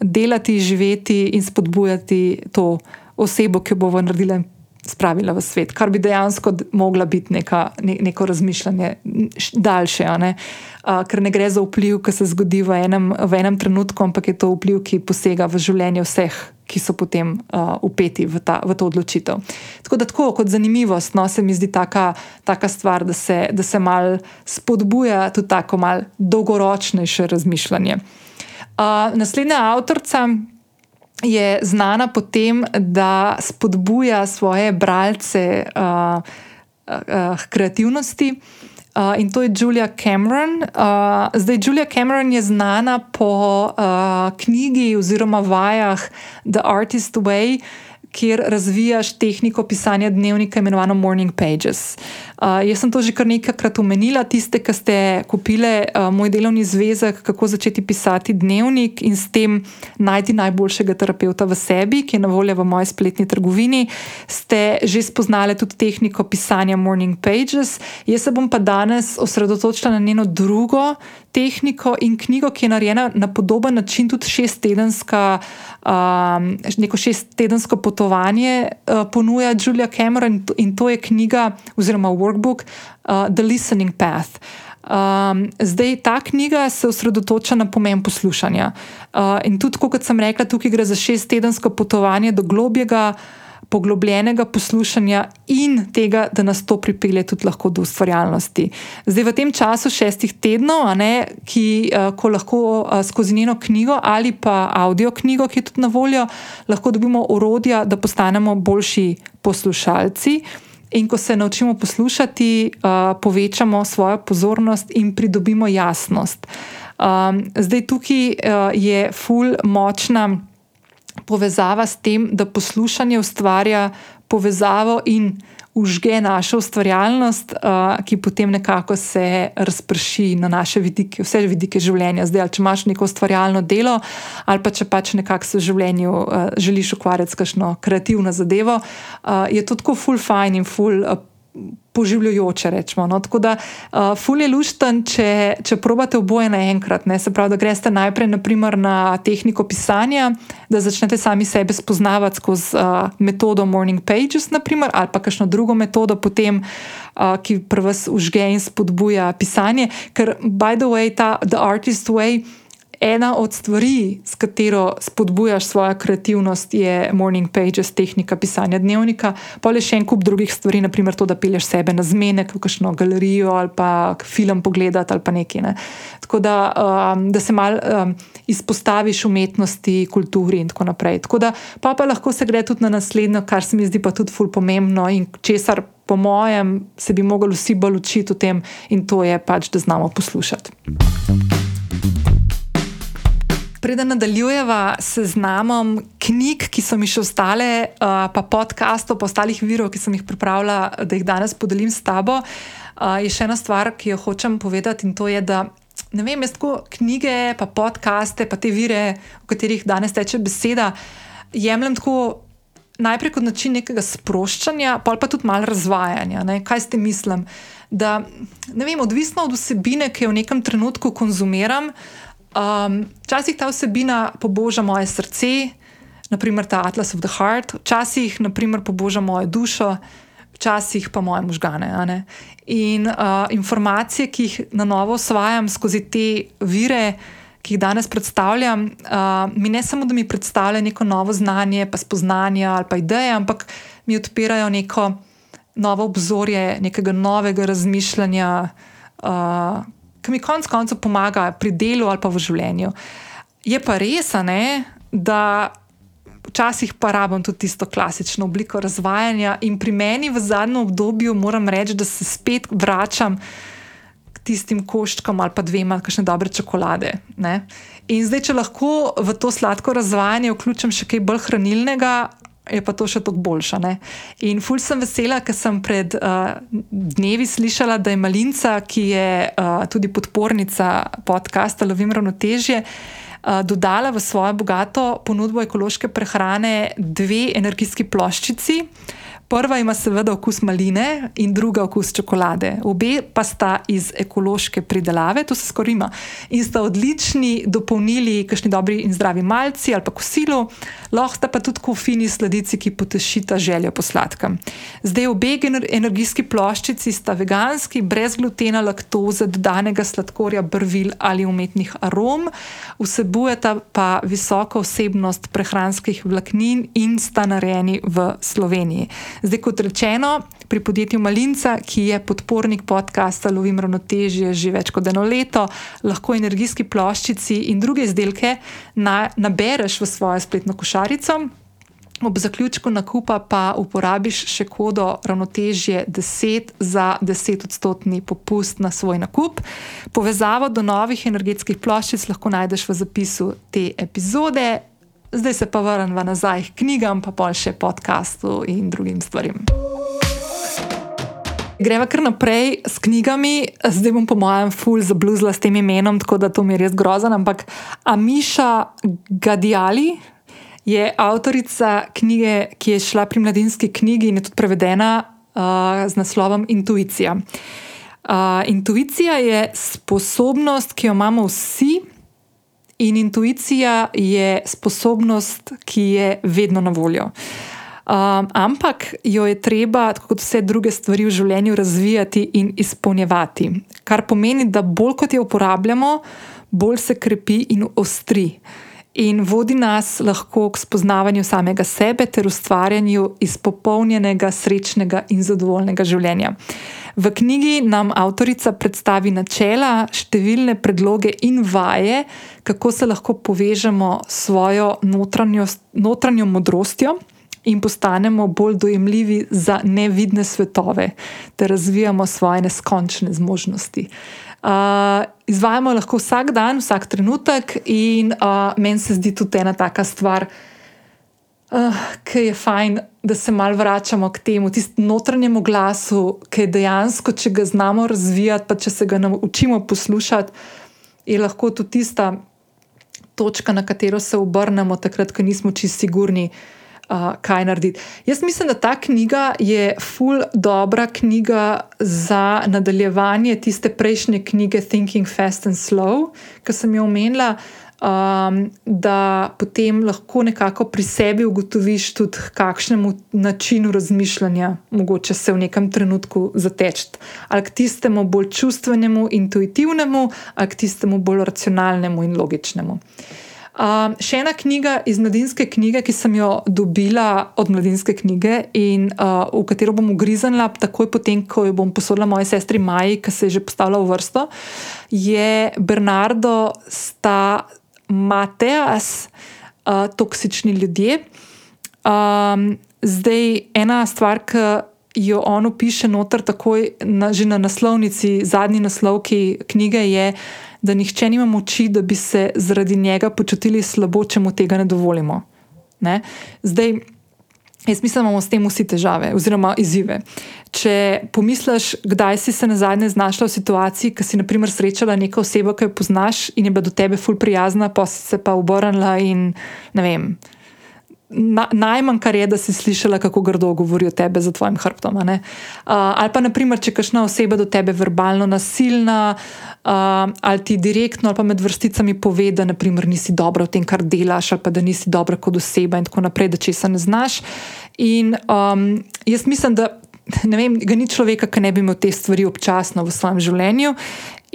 delati, živeti in spodbujati to osebo, ki bo naredila spravila v svet, kar bi dejansko mogla biti neka, ne, neko razmišljanje daljše. Ne? Uh, ker ne gre za vpliv, ki se zgodi v enem, v enem trenutku, ampak je to vpliv, ki posega v življenje vseh, ki so potem uh, upeti v, ta, v to odločitev. Tako da, tako, kot zanimivost, no, se mi zdi taka, taka stvar, da se, da se mal spodbuja tudi tako mal dolgoročnejše razmišljanje. Uh, naslednja avtorica je znana po tem, da spodbuja svoje bralce uh, uh, k kreativnosti. Uh, in to je Julia Cameron. Uh, zdaj, Julia Cameron je znana po uh, knjigi oziroma vajah The Artist Way, kjer razvijaš tehniko pisanja dnevnika, imenovano Morning Pages. Uh, jaz sem to že kar nekajkrat omenila, tiste, ki ste kupili uh, moj delovni zvezek, kako začeti pisati dnevnik in s tem najti najboljšega terapeuta v sebi, ki je na voljo v moji spletni trgovini, ste že spoznali tudi tehniko pisanja Morning Pages. Jaz se bom pa danes osredotočila na njeno drugo tehniko in knjigo, ki je narejena na podoben način, tudi šestedenska. Um, neko šestedensko potovanje uh, ponuja Julia Cameron, in to je knjiga, oziroma workbook uh, The Listening Path. Um, zdaj, ta knjiga se osredotoča na pomen poslušanja. Uh, in tudi, kot sem rekla, tukaj gre za šestedensko potovanje do globjega poglobljenega poslušanja in tega, da nas to pripelje tudi do ustvarjalnosti. Zdaj, v tem času šestih tednov, ne, ki, uh, ko lahko uh, skozi njeno knjigo ali pa audio knjigo, ki je tudi na voljo, lahko dobimo orodja, da postanemo boljši poslušalci. In ko se naučimo poslušati, uh, povečamo svojo pozornost in pridobimo jasnost. Um, zdaj, tukaj uh, je ful močna povezava s tem, da poslušanje ustvarja povezavo in užge našo ustvarjalnost, uh, ki potem nekako se razprši na naše vidike, vse vidike življenja. Zdaj, če imaš neko ustvarjalno delo, ali pa če pač nekako se v življenju uh, želiš ukvarjati s kakšno kreativno zadevo, uh, je to tako full fine in full. Uh, poživljajoče. Rečemo, no? Tako da, uh, ful je lušten, če, če probate oboje naenkrat. Se pravi, da greste najprej naprimer, na tehniko pisanja, da začnete sami sebe spoznavati skozi uh, metodo Morning Pages, naprimer, ali pa kakšno drugo metodo, potem, uh, ki pri vas užge in spodbuja pisanje. Ker, by the way, ta The Artist Way ena od stvari, s katero spodbujaš svojo kreativnost, je morning pages, tehnika pisanja dnevnika, pa le še en kup drugih stvari, naprimer to, da pilješ sebe na zmenek v kakšno galerijo ali pa film pogledati ali pa nekaj. Ne. Tako da, um, da se mal um, izpostaviš umetnosti, kulturi in tako naprej. Tako da, pa, pa lahko se gre tudi na naslednjo, kar se mi zdi pa tudi ful pomembno in česar. Po mojem, se bi mogli vsi bolj učiti o tem, in to je pač, da znamo poslušati. Preden nadaljujeva s seznamom knjig, ki so mi še ostale, uh, pa podkastov, pa ostalih virov, ki sem jih pripravila, da jih danes podelim s tabo, uh, je še ena stvar, ki jo hočem povedati. In to je, da ne vem, jaz tako knjige, pa podkaste, pa te vire, o katerih danes teče beseda, jemljem tako. Najprej kot način nekega sproščanja, pa tudi malo razvajanja. Ne? Kaj ste mislim? Da, vem, odvisno od vsebine, ki jo v nekem trenutku konzumiram, uh, Um, včasih ta vsebina poboža moje srce, naprimer ta Atlas of the Heart, včasih naprimer, poboža mojo dušo, včasih pa moje možgane. In uh, informacije, ki jih na novo osvajam skozi te vire, ki jih danes predstavljam, uh, mi ne samo, da mi predstavljajo neko novo znanje, pa spoznanje ali pa ideje, ampak mi odpirajo neko novo obzorje, nekega novega razmišljanja. Uh, ki mi konec koncev pomaga pri delu ali pa v življenju. Je pa res, ne, da včasih pa rabim tudi tisto klasično obliko razvajanja, in pri meni v zadnjem obdobju moram reči, da se spet vračam k tistim koščkom ali pa dvema, kakšne dobre čokolade. Ne. In zdaj, če lahko v to sladko razvajanje vključim še kaj bolj hranilnega, je pa to še toliko boljša. Ne? In ful sem vesela, ker sem pred uh, dnevi slišala, da je Malinca, ki je uh, tudi podpornica podcasta Lovim ravnotežje, uh, dodala v svojo bogato ponudbo ekološke prehrane dve energijski ploščici. Prva ima seveda okus maline in druga okus čokolade. Obe pa sta iz ekološke pridelave, to se skorima. In sta odlični dopolnili kakšni dobri in zdravi malci ali pa kosilo, lahko sta pa tudi kofini sladici, ki potešita željo po sladkem. Zdaj obe energijski ploščici sta veganski, brez glutena, laktoze, dodanega sladkorja, brvil ali umetnih arom, vsebujeta pa visoko vsebnost prehranskih vlaknin in sta narejeni v Sloveniji. Zdaj, kot rečeno, pri podjetju Malinca, ki je podpornik podcasta Lovim ravnotežje že več kot eno leto, lahko energijski ploščici in druge izdelke na, nabereš v svojo spletno košarico. Ob zaključku nakupa pa uporabiš še kodo ravnotežje 10 za 10 odstotni popust na svoj nakup. Povezavo do novih energetskih ploščic lahko najdeš v zapisu te epizode. Zdaj se pa vrnemo nazaj k knjigam, pa pa še podkastu in drugim stvarem. Greva kar naprej s knjigami, zdaj bom po mojem ful zabluzla s tem imenom, tako da to mi je res grozno. Ampak Amiša Gadijali je avtorica knjige, ki je šla pri mladinski knjigi in je tudi prevedena uh, z naslovom Intuicija. Uh, intuicija je sposobnost, ki jo imamo vsi, in intuicija je sposobnost, ki je vedno na voljo. Um, ampak jo je treba, kot vse druge stvari v življenju, razvijati in izpolnjevati. Kar pomeni, da bolj kot jo uporabljamo, bolj se krepi in ostri in vodi nas lahko k spoznavanju samega sebe ter ustvarjanju izpopolnjenega, srečnega in zadovoljnega življenja. V knjigi nam avtorica predstavi načela, številne predloge in vaje, kako se lahko povežemo s svojo notranjo modrostjo in postanemo bolj dojemljivi za nevidne svetove, ter razvijamo svoje neskončne zmožnosti. Uh, izvajamo lahko vsak dan, vsak trenutek, in uh, meni se zdi tudi ena taka stvar, uh, ki je fajn, da se mal vračamo k temu, tistemu notranjemu glasu, ki je dejansko, če ga znamo razvijati, pa če se ga naučimo poslušati, je lahko tudi tista točka, na katero se obrnemo, takrat, ko nismo čisto sigurni. uh, kaj narediti. Jaz mislim, da ta knjiga je full dobra knjiga za nadaljevanje tiste prejšnje knjige Thinking Fast and Slow, ki sem jo omenila. Um, da potem lahko nekako pri sebi ugotoviš tudi, kakšnemu načinu razmišljanja mogoče se v nekem trenutku zateči. Ali k tistemu bolj čustvenemu, intuitivnemu, ali k tistemu bolj racionalnemu in logičnemu. Uh, Um, še ena knjiga iz mladinske knjige, ki sem jo dobila od mladinske knjige in uh, v katero bom ugriznila, takoj potem, ko jo bom posodila moji sestri Maji, ki se je že postavila v vrsto, je Bernardo Sta Mateas, uh, Toksični ljudje. Um, zdaj, ena stvar, ki jo on piše noter, takoj na, že na naslovnici, zadnji naslovki knjige je da nihče nima moči, da bi se zaradi njega počutili slabo, če mu tega ne dovolimo. Ne? Zdaj, jaz mislim, da imamo s tem vsi težave oziroma izzive. Če pomisliš, kdaj si se na zadnje znašla v situaciji, ki si naprimer srečala neko osebo, ki jo poznaš in je bila do tebe ful prijazna, pa si se pa obrnila in ne vem na, najmanj, kar je, da si slišala, kako grdo govorijo tebe za tvojim hrbtom. Uh, ali pa, naprimer, če kašna oseba do tebe verbalno nasilna, uh, ali ti direktno, ali pa med vrsticami pove, da naprimer, nisi dobra v tem, kar delaš, ali pa da nisi dobra kot oseba in tako naprej, da česa ne znaš. In um, jaz mislim, da. Ne vem, ga ni človeka, ki ne bi imel te stvari občasno v svojem življenju.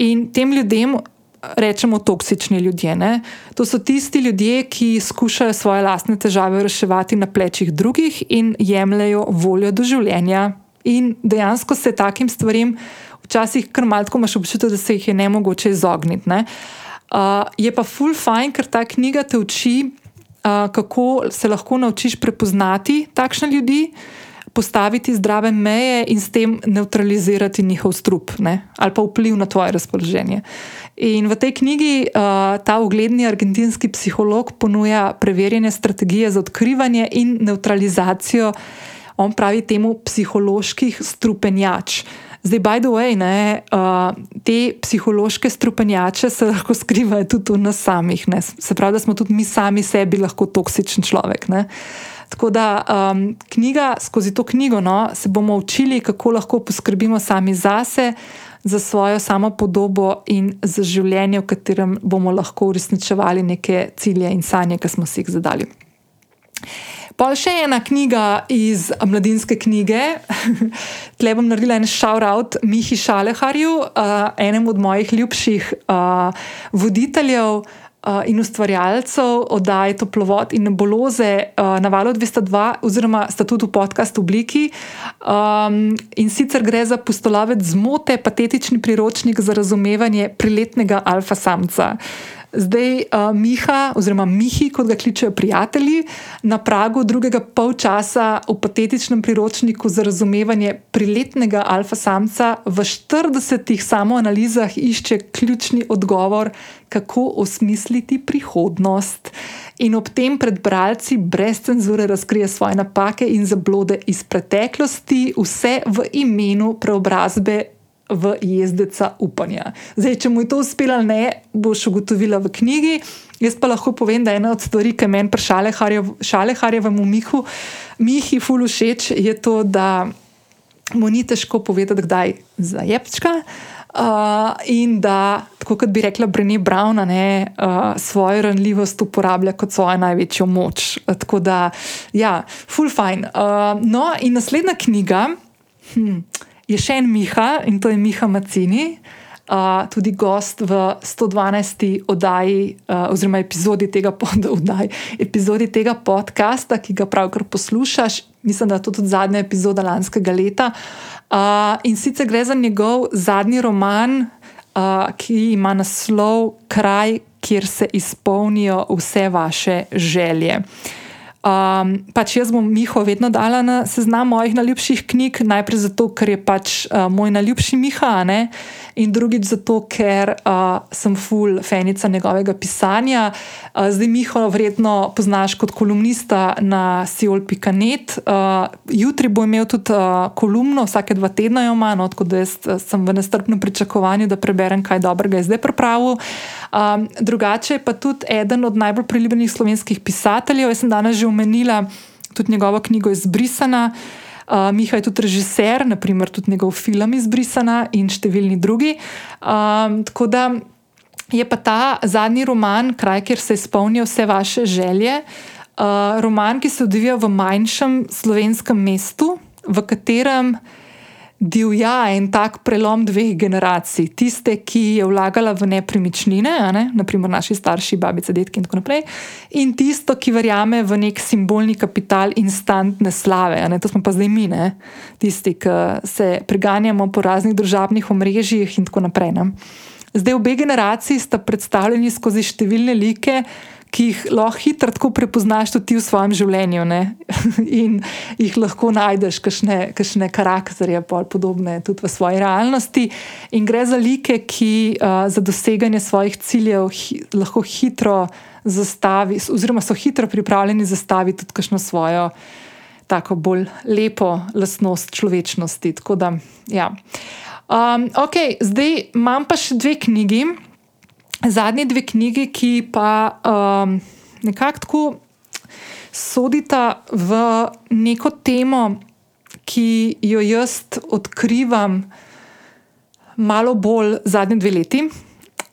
In tem ljudem rečemo toksični ljudje. Ne? To so tisti ljudje, ki skušajo svoje lastne težave reševati na plečih drugih in jemljajo voljo do življenja. In dejansko se takim stvarem včasih kar malce imaš občutek, da se jih je ne mogoče izogniti. Ne? Uh, je pa full fine, ker ta knjiga te uči, uh, kako se lahko naučiš prepoznati takšne ljudi. Postaviti zdrave meje in s tem neutralizirati njihov strup ne? ali pa vpliv na tvoje razpoloženje. In v tej knjigi uh, ta ugledni argentinski psiholog ponuja preverjene strategije za odkrivanje in neutralizacijo, on pravi temu, psiholoških strupenjač. Zdaj, by the way, ne, uh, te psihološke strupenjače se lahko skrivajo tudi v nas samih. Ne. Se pravi, da smo tudi mi sami sebi lahko toksičen človek. Ne. Tako da um, knjiga, skozi to knjigo no, se bomo učili, kako lahko poskrbimo sami zase, za svojo samo podobo in za življenje, v katerem bomo lahko uresničevali neke cilje in sanje, ki smo si jih zadali. Pa še ena knjiga iz mladinske knjige. [LAUGHS] Tle bom naredila en shout-out Mihi Šaleharju, uh, enemu od mojih ljubših uh, voditeljev in ustvarjalcev oddaje Toplovod in Neboloze uh, na valu 202, oziroma sta tudi v podcast obliki. Um, in sicer gre za postolovec zmote, patetični priročnik za razumevanje priletnega alfa samca. Zdaj, uh, Miha, oziroma Mihi, kot ga kličejo prijatelji, na pragu drugega polčasa v patetičnem priročniku za razumevanje priletnega alfa samca v 40 samoanalizah išče ključni odgovor, kako osmisliti prihodnost. In ob tem pred bralci brez cenzure razkrije svoje napake in zablode iz preteklosti, vse v imenu preobrazbe v jezdeca upanja. Zdaj, če mu je to uspelo ali ne, boš ugotovila v knjigi. Jaz pa lahko povem, da je ena od stvari, ki meni pri Šaleharjevem Mihu, Mihi Fulu všeč, je to, da mu ni težko povedati, kdaj za jepčka. Uh, in da, tako kot bi rekla Brené Brown, ne, uh, svojo ranljivost uporablja kot svojo največjo moč. Tako da, ja, full fine. Uh, no, in naslednja knjiga. Hm, je še en Miha in to je Miha Macini, uh, tudi gost v 112. oddaji, uh, oziroma epizodi tega, [LAUGHS] oddaj, epizodi tega podcasta, ki ga pravkar poslušaš. Mislim, da je to tudi zadnja epizoda lanskega leta. Uh, in sicer gre za njegov zadnji roman, uh, ki ima naslov Kraj, kjer se izpolnijo vse vaše želje. Uh, Um, pač jaz bom Miho vedno dala na seznam mojih najljubših knjig, najprej zato, ker je pač uh, moj najljubši Miha, ne? in drugič zato, ker uh, sem full fanica njegovega pisanja. Uh, zdaj Miho vredno poznaš kot kolumnista na Siol.net. Uh, jutri bo imel tudi uh, kolumno, vsake dva tedna jo ima, no, tako da jaz sem v nestrpnem pričakovanju, da preberem, kaj dobrega je zdaj pripravil. Um, drugače je pa tudi eden od najbolj priljubljenih slovenskih pisateljev. Jaz sem danes že omenila tudi njegovo knjigo Izbrisana. Uh, Miha je tudi režiser, naprimer tudi njegov film Izbrisana in številni drugi. Um, tako da je pa ta zadnji roman, kraj, kjer se izpolnijo vse vaše želje, uh, roman, ki se odvija v manjšem slovenskem mestu, v katerem divja en tak prelom dveh generacij. Tiste, ki je vlagala v nepremičnine, ne? naprimer naši starši, babice, detki in tako naprej, in tisto, ki verjame v nek simbolni kapital instantne slave. To smo pa zdaj mi, ne? tisti, ki se preganjamo po raznih družabnih omrežjih in tako naprej. Ne? Zdaj, obe generaciji sta predstavljeni skozi številne like ki jih lahko hitro tako prepoznaš tudi v svojem življenju [LAUGHS] in jih lahko najdeš, kakšne karakterje, podobne tudi v svoji realnosti. In gre za like, ki uh, za doseganje svojih ciljev hi, lahko hitro zastavi, oziroma so hitro pripravljeni zastaviti tudi kakšno svojo. Tako bolj lepo lastnost človečnosti. Da, ja. um, okay, zdaj imam pa še dve knjigi zadnji dve knjigi, ki pa um, nekako tako sodita v neko temo, ki jo jaz odkrivam malo bolj zadnje dve leti.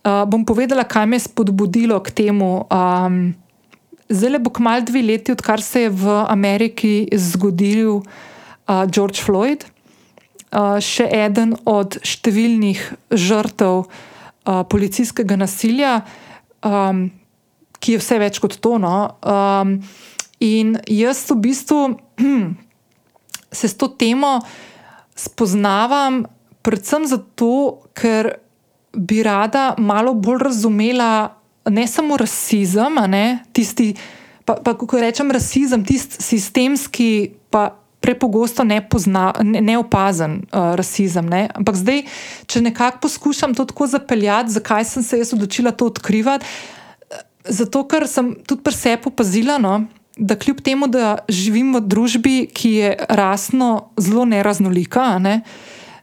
Uh, bom povedala, kaj me je spodbudilo k temu. Um, le bo kmalo dve leti, odkar se je v Ameriki zgodil uh, George Floyd, uh, še eden od številnih žrtev uh, policijskega nasilja, um, ki je vse več kot to. No? Um, in jaz v bistvu [CLEARS THROAT] se s to temo spoznavam, predvsem zato, ker bi rada malo bolj razumela ne samo rasizem, ne, tisti, pa, pa kako rečem, rasizem, tisti sistemski, pa prepogosto neopazen ne uh, rasizem. Ne? Ampak zdaj, če nekako poskušam to tako zapeljati, zakaj sem se jaz odločila to odkrivati? Zato, ker sem tudi pri sebi opazila, no, da kljub temu, da živim v družbi, ki je rasno zelo neraznolika, ne,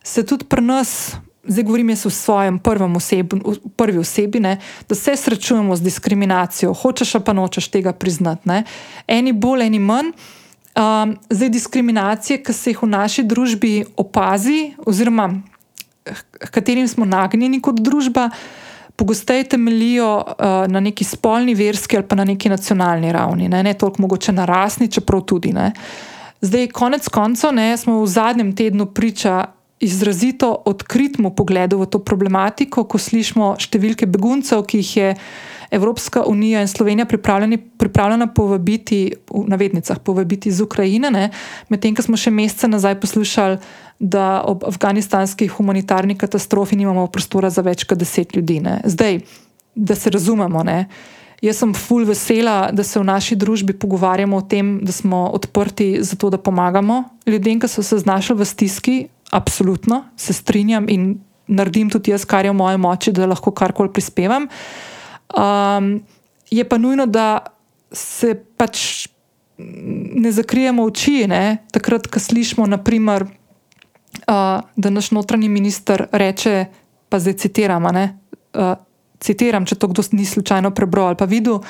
se tudi pri nas. Zdaj govorim jaz v svojem osebi, prvi osebi, ne, da se srečujemo z diskriminacijo, hočeš pa nočeš tega priznati. Ne. Eni bolj, eni manj, Um, zdaj, diskriminacije, ki se jih v naši družbi opazi, oziroma katerim smo nagnjeni kot družba, pogosteje temeljijo uh, na neki spolni, verski ali pa na neki nacionalni ravni, ne, ne toliko mogoče na rasni, čeprav tudi ne. Zdaj, konec koncev, ne, smo v zadnjem tednu priča izrazito odkritmu pogledu v to problematiko, ko slišimo številke beguncev, ki jih je Evropska unija in Slovenija pripravljena povabiti, v navednicah, povabiti iz Ukrajine, medtem ko smo še mesece nazaj poslušali, da ob afganistanski humanitarni katastrofi nimamo prostora za več kot deset ljudi. Ne. Zdaj, da se razumemo, ne. jaz sem full vesela, da se v naši družbi pogovarjamo o tem, da smo odprti za to, da pomagamo ljudem, ki so se znašli v stiski. Absolutno se strinjam in naredim tudi jaz, kar je v moji moči, da lahko karkoli prispevam. Um, je pa nujno, da se pač ne zakrijemo oči, ne? takrat, ko slišimo, naprimer, uh, da naš notranji minister reče, pa zdaj citiram, uh, citiram, če to kdo ni slučajno prebral ali pa videl.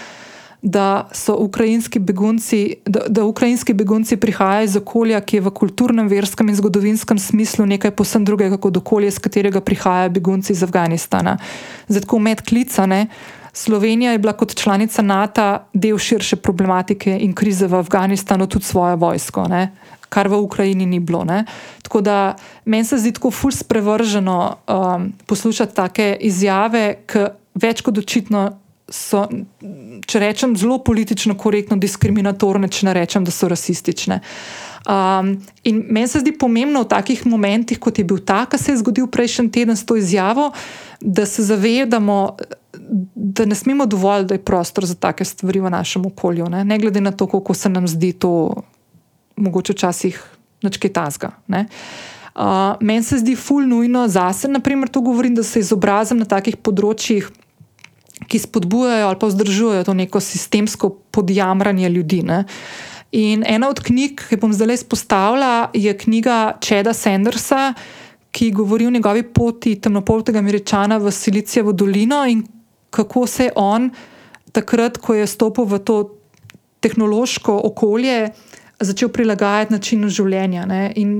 Da so ukrajinski begunci, da, da ukrajinski begunci prihajajo iz okolja, ki je v kulturnem, verskem in zgodovinskem smislu nekaj posebno drugega kot okolje, iz katerega prihajajo begunci iz Afganistana. Zato, med klicane, uh, Slovenija je bila kot članica NATO del širše problematike in krize v Afganistanu, tudi svojo vojsko, ne? kar v Ukrajini ni bilo. Ne? Tako da meni se zdi tako ful sprevrženo um, poslušati take izjave, ki več kot očitno so, če rečem, zelo politično korektno diskriminatorne, če ne rečem, da so rasistične. Um, in meni se zdi pomembno v takih momentih, kot je bil ta, kar se je zgodil prejšnji teden s to izjavo, da se zavedamo, da ne smemo dovolj, da je prostor za take stvari v našem okolju, ne, ne glede na to, kako se nam zdi to, mogoče včasih nekaj tasga. Ne. Uh, Meni se zdi ful nujno zase, naprimer, to govorim, da se izobrazim na takih področjih, ki spodbujajo ali pa vzdržujejo to neko sistemsko podjamranje ljudi. Ne. In ena od knjig, ki bom zdaj izpostavila, je knjiga Čeda Sandersa, ki govori o njegovi poti temnopoltega američana v Silicijevo dolino in kako se je on takrat, ko je stopil v to tehnološko okolje, začel prilagajati načinu življenja. Ne? In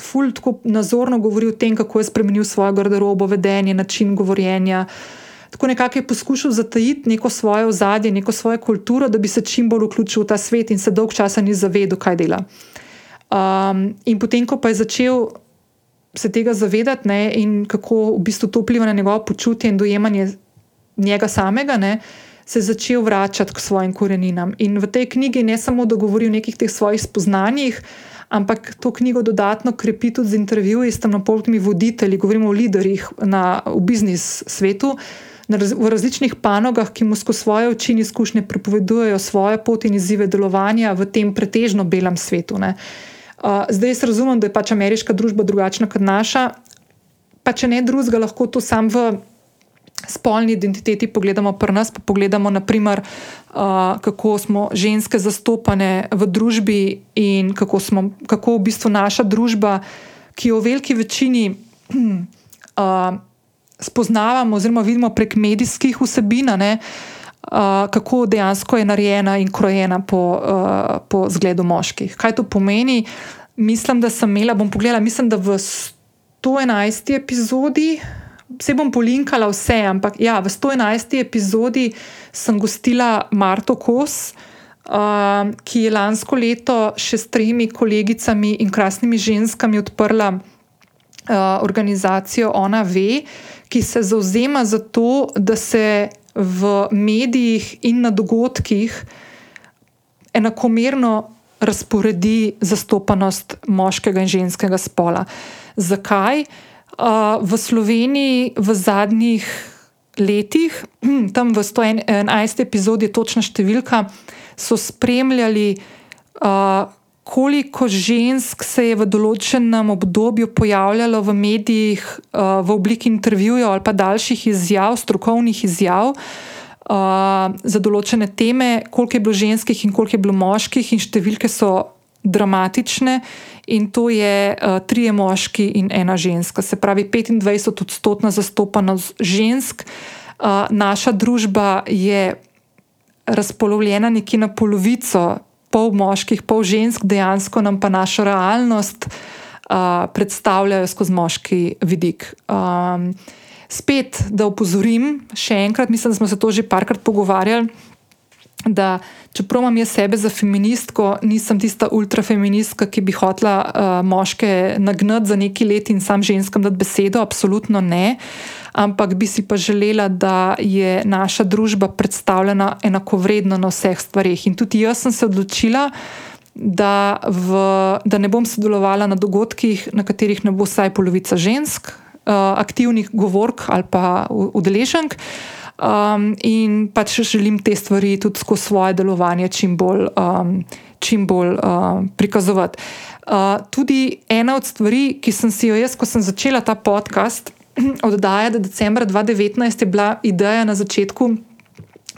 Fulj tako nazorno govori o tem, kako je spremenil svojo garderobo, vedenje, način govorjenja. Tako nekako je poskušal zatajiti neko svoje ozadje, neko svojo kulturo, da bi se čim bolj vključil v ta svet in se dolg časa ni zavedel, kaj dela. Um, in potem, ko pa je začel se tega zavedati ne, in kako v bistvu to vpliva na njegovo počutje in dojemanje njega samega, ne, se je začel vračati k svojim koreninam. In v tej knjigi ne samo, da govori o nekih teh svojih spoznanjih, ampak to knjigo dodatno krepi tudi z intervjuji s temnopoltimi voditelji, govorimo o liderjih na, v biznis svetu. V različnih panogah, ki mu skozi svoje oči in izkušnje prepovedujejo svoje poti in izzive delovanja v tem pretežno belem svetu. Uh, zdaj jaz razumem, da je pač ameriška družba drugačna kot naša, pa če ne drugega, lahko to sam v spolni identiteti pogledamo pri nas, pa pogledamo, naprimer, uh, kako smo ženske zastopane v družbi in kako, smo, kako v bistvu naša družba, ki jo v veliki večini [CLEARS THROAT] uh, spoznavamo, oziroma vidimo prek medijskih vsebin, uh, kako dejansko je narejena in krojena po, uh, po zgledu moških. Kaj to pomeni? Mislim, da sem imela, bom pogledala, mislim, da v 111. epizodi se bom polinkala vse, ampak ja, v 111. epizodi sem gostila Marto Kos, uh, ki je lansko leto še s tremi kolegicami in krasnimi ženskami odprla organizacijo Ona Ve, ki se zauzema za to, da se v medijih in na dogodkih enakomerno razporedi zastopanost moškega in ženskega spola. Zakaj? v Sloveniji v zadnjih letih, [CLEARS THROAT] tam v 111. epizodi, točna številka, so spremljali, uh, koliko žensk se je v določenem obdobju pojavljalo v medijih uh, v obliki intervjujev ali pa daljših izjav, strokovnih izjav. Uh, za določene teme, koliko je bilo ženskih in koliko je bilo moških, in številke so dramatične, in to je uh, trije moški in ena ženska, se pravi 25 odstotna zastopanost žensk. Uh, naša družba je razpolovljena nekje na polovico pol moških, pol žensk, dejansko nam pa našo realnost uh, predstavljajo skozi moški vidik. Um, spet, da upozorim, še enkrat, mislim, da smo se to že parkrat pogovarjali. Da, čeprav imam jaz sebe za feministko, nisem tista ultrafeministka, ki bi hotela uh, moške nagnati za neki let in sam ženskam dati besedo, absolutno ne. Ampak bi si pa želela, da je naša družba predstavljena enakovredno na vseh stvarih. In tudi jaz sem se odločila, da, v, da ne bom sodelovala na dogodkih, na katerih ne bo vsaj polovica žensk, uh, aktivnih govork ali pa udeleženk. Um, in pač želim te stvari tudi skozi svoje delovanje čim bolj, um, čim bolj uh, prikazovati. Uh, tudi ena od stvari, ki sem si jo jaz, ko sem začela ta podcast [CLEARS THROAT] oddajati, decembra 2019, je bila ideja na začetku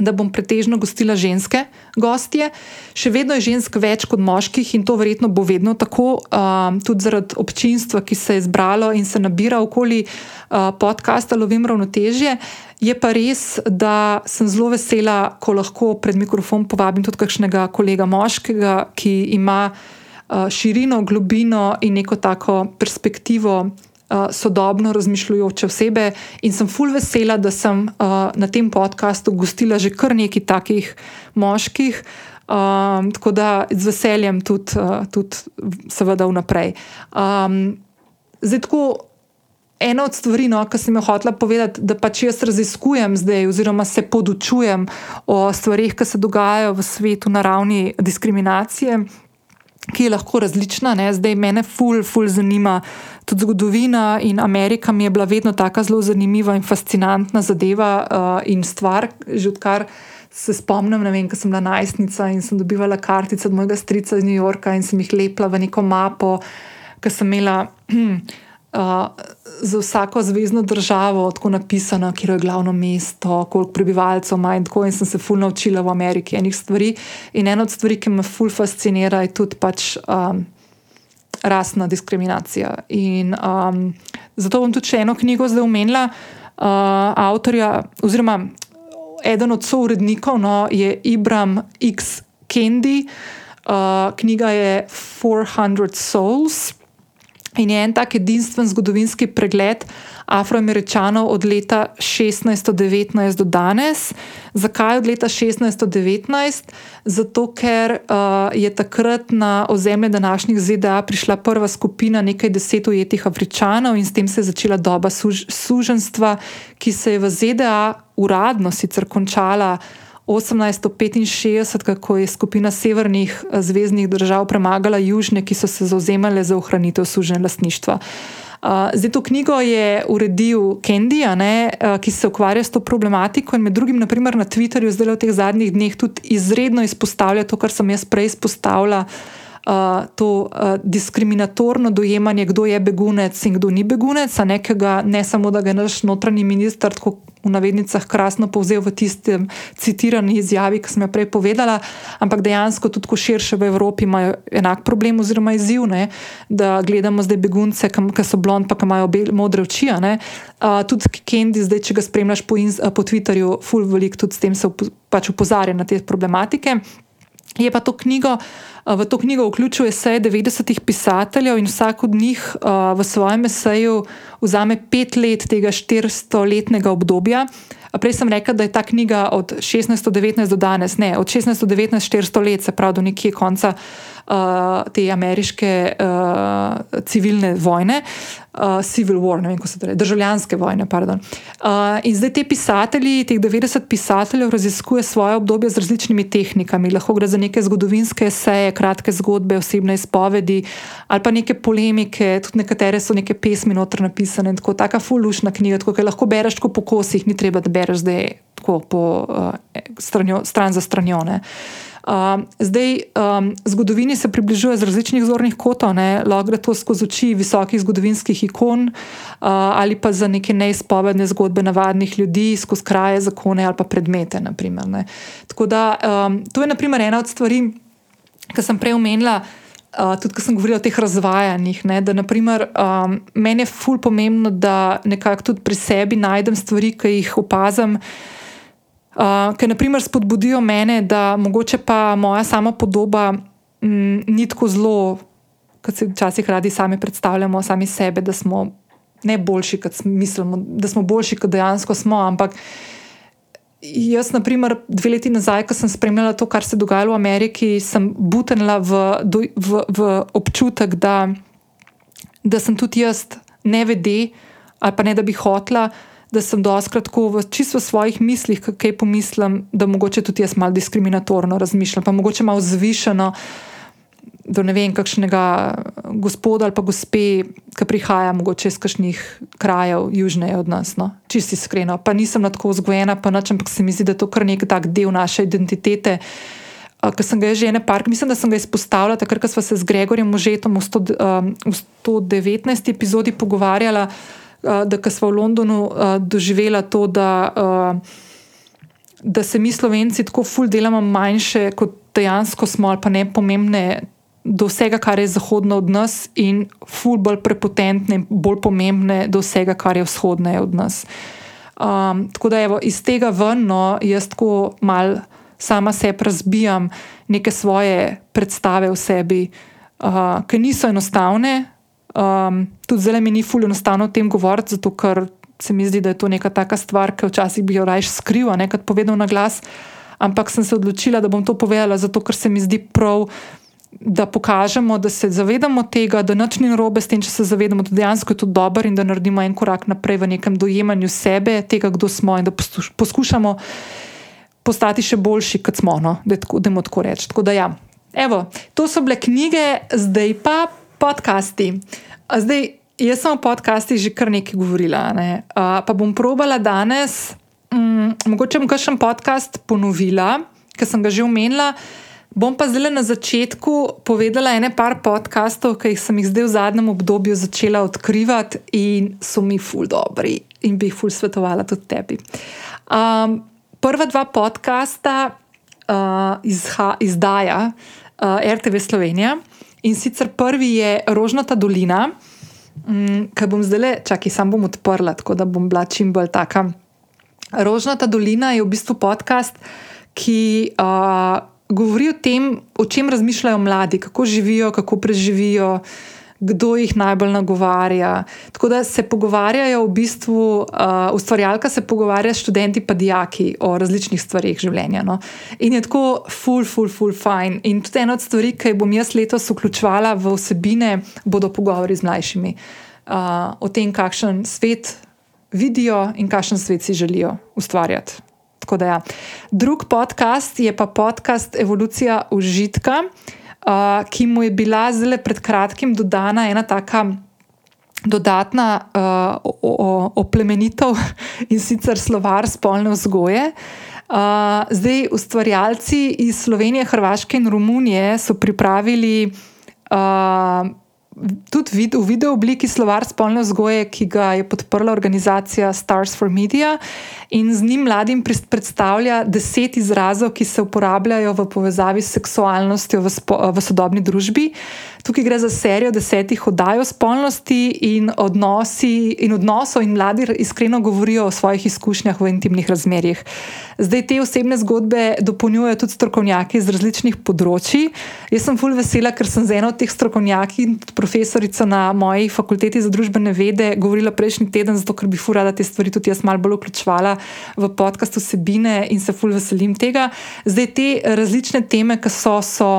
da bom pretežno gostila ženske gostje. Še vedno je žensk več kot moških in to verjetno bo vedno tako, um, tudi zaradi občinstva, ki se je zbralo in se nabira okoli uh, podcasta Lovim ravnotežje. Je pa res, da sem zelo vesela, ko lahko pred mikrofon povabim tudi kakšnega kolega moškega, ki ima uh, širino, globino in neko tako perspektivo sodobno razmišljujoče osebe in sem full vesela, da sem uh, na tem podkastu gostila že kar nekaj takih moških. Um, tako da z veseljem tudi, uh, tudi seveda, vnaprej. Um, zdaj, tako ena od stvari, no, ki sem jo hotela povedati, da pač jaz raziskujem zdaj, oziroma se podučujem o stvarih, ki se dogajajo v svetu na ravni diskriminacije, ki je lahko različna. Ne? Zdaj me ful, ful zanima tudi zgodovina in Amerika mi je bila vedno tako zelo zanimiva in fascinantna zadeva uh, in stvar, že odkar. Se spomnim, vem, ko sem bila najstnica in sem dobivala kartice od mojega strica iz New Yorka in sem jih lepila v neko mapo, ki sem imela [CLEARS THROAT] uh, za vsako zvezdno državo tako napisano, kje je glavno mesto, koliko prebivalcev ima in tako. In sem se fulno naučila v Ameriki enih stvari. In ena od stvari, ki me fulno fascinira, je tudi pač. Um, Rasna diskriminacija. In um, zato bom tudi eno knjigo zdaj omenila, uh, avtorja, oziroma eden od sourednikov no, je Ibram X. Kendi, uh, knjiga je 400 Souls. In je en tak edinstven zgodovinski pregled afroameričanov od leta 1619 do danes. Zakaj od leta 1619? Zato, ker uh, je takrat na ozemlje današnjih ZDA prišla prva skupina nekaj deset ujetih afričanov in s tem se je začela doba suž suženstva, ki se je v ZDA uradno sicer končala. 1865, kako je skupina severnih eh, zvezdnih držav premagala južne, ki so se zauzemale za ohranitev suženja lastništva. Uh, zdaj, to knjigo je uredil Kendi, uh, ki se ukvarja s to problematiko in med drugim, naprimer na Twitterju, zdaj v teh zadnjih dneh tudi izredno izpostavlja to, kar sem jaz prej izpostavila. Uh, to uh, diskriminatorno dojemanje, kdo je begunec in kdo ni begunec, a nekega, ne samo da ga je naš notranji minister tako v navednicah krasno povzel v tistem citirani izjavi, ki sem jo prej povedala, ampak dejansko tudi ko širše v Evropi imajo enak problem oziroma izziv, ne, da gledamo zdaj begunce, ki so blond, pa ki imajo bel, modre oči. Uh, tudi Kendi, zdaj, če ga spremljaš po, po Twitterju, full velik tudi s tem se pač upozarja na te problematike. Je pa to knjigo, v to knjigo vključuje vse 90 pisateljev in vsak od njih v svojem eseju vzame pet let tega 400-letnega obdobja. Prej sem rekel, da je ta knjiga od 1619 do danes, ne, od 1619 400 let, se pravi do nekje konca te ameriške uh, civilne vojne, uh, Civil War, ne vem, kako se reče, državljanske vojne. Uh, in zdaj te pisatelji, teh 90 pisateljev, raziskuje svoje obdobje z različnimi tehnikami. Lahko gre za neke zgodovinske seje, kratke zgodbe, osebne izpovedi ali pa neke polemike, tudi nekatere so neke pesmi notr napisane. Tako, taka fulušna knjiga, ki lahko bereš po kosih, ni treba, da bereš zdaj po uh, stranjo, stran za stranjone. Um, zdaj, um, zgodovini se približuje z različnih zornih kotov, lahko gre to skozi oči visokih zgodovinskih ikon uh, ali pa za neke neizpovedne zgodbe navadnih ljudi, skozi kraje, zakone ali pa predmete. Naprimer, Tako da um, to je naprimer, ena od stvari, ki sem prej omenila. Uh, tudi, ko sem govorila o teh razvajanjih, ne, da naprimer, um, meni je fulj pomembno, da nekako tudi pri sebi najdem stvari, ki jih opazim, uh, ki naprimer spodbudijo mene, da mogoče pa moja sama podoba mm, ni tako zelo, kot se včasih radi sami predstavljamo, sami sebe, da smo ne boljši, kot mislimo, da smo boljši, kot dejansko smo. Ampak jaz, naprimer, dve leti nazaj, ko sem spremljala to, kar se je dogajalo v Ameriki, sem butenila v, v, v občutek, da, da sem tudi jaz ne vede, ali pa ne da bi hotla. Da sem doskrat tako v čisto svojih mislih, kaj pomislim, da mogoče tudi jaz malo diskriminatorno razmišljam, pa mogoče malo zvišeno, do ne vem, kakšnega gospoda ali pa gospe, ki prihaja mogoče iz kakšnih krajev južneje od nas. No? Čisti iskreno. Pa nisem tako vzgojena, pa nič, ampak se mi zdi, da je to kar nek tak del naše identitete. Ker sem ga že ene park, mislim, da sem ga izpostavila, takrat, ko smo se z Gregorjem Možetom v, um, v 119. epizodi pogovarjala, uh, da smo v Londonu uh, doživela to, da, uh, da se mi Slovenci tako ful delamo manjše, kot dejansko smo, ali pa ne pomembne do vsega, kar je zahodno od nas, in ful bolj prepotentne, bolj pomembne do vsega, kar je vzhodne od nas. Um, tako da evo, iz tega ven, no, jaz tako mal sama sebi razbijam neke svoje predstave o sebi, uh, ki niso enostavne. Um, tudi zelo mi ni ful enostavno o tem govoriti, zato ker se mi zdi, da je to neka taka stvar, ki včasih bi jo raje skrila, nekaj povedal na glas. Ampak sem se odločila, da bom to povedala, zato ker se mi zdi prav, da pokažemo, da se zavedamo tega, da noč ni narobe s tem, če se zavedamo, da dejansko je to dobro in da naredimo en korak naprej v nekem dojemanju sebe, tega, kdo smo in da poskušamo postati še boljši, kot smo, no? da je tako reči. Tako da, ja. Evo, to so bile knjige, zdaj pa podcasti. Zdaj, jaz sem o podcastih že kar nekaj govorila, ne? uh, pa bom probala danes, um, mogoče bom kakšen podcast ponovila, ker sem ga že omenila. Bom pa zdaj na začetku povedala ene par podkastov, ki sem jih zdaj v zadnjem obdobju začela odkrivati in so mi ful dobri in bi jih ful svetovala tudi tebi. Um, prva dva podcasta uh, izha, izdaja uh, RTV Slovenija in sicer prvi je Rožnata dolina, um, ki bom zdaj le, čakaj, sam bom odprla, tako da bom bila čim bolj taka. Rožnata dolina je v bistvu podcast, ki. Uh, govori o tem, o čem razmišljajo mladi, kako živijo, kako preživijo, kdo jih najbolj nagovarja. Tako da se pogovarjajo v bistvu, uh, ustvarjalka se pogovarja s študenti, pa dijaki o različnih stvarih življenja. No? In je tako, full, full, full fine. In tudi ena od stvari, ki bom jaz letos vključvala v vsebine, bodo pogovori z mlajšimi uh, o tem, kakšen svet vidijo in kakšen svet si želijo ustvarjati. Ja. Drug podcast je pa podcast Evolucija užitka, uh, ki mu je bila zelo pred kratkim dodana ena taka dodatna uh, oplemenitev in sicer slovar spolne vzgoje. Uh, zdaj, ustvarjalci iz Slovenije, Hrvaške in Romunije so pripravili. Uh, tudi vid, v video obliki slovar spolne vzgoje, ki ga je podprla organizacija Stars for Media in z njim mladim predstavlja deset izrazov, ki se uporabljajo v povezavi s seksualnostjo v, spo, v sodobni družbi. Tukaj gre za serijo desetih oddaj o spolnosti in, odnosi, in odnosov, in mladi iskreno govorijo o svojih izkušnjah v intimnih razmerjih. Zdaj te osebne zgodbe dopolnjujejo tudi strokovnjaki iz različnih področji. Jaz sem fulj vesela, ker sem z eno od teh strokovnjakov in profesorico na moji fakulteti za družbene vede govorila prejšnji teden, zato ker bi fulj rada te stvari tudi jaz malo bolj vključevala v podcast vsebine in se fulj veselim tega. Zdaj te različne teme, ki so, so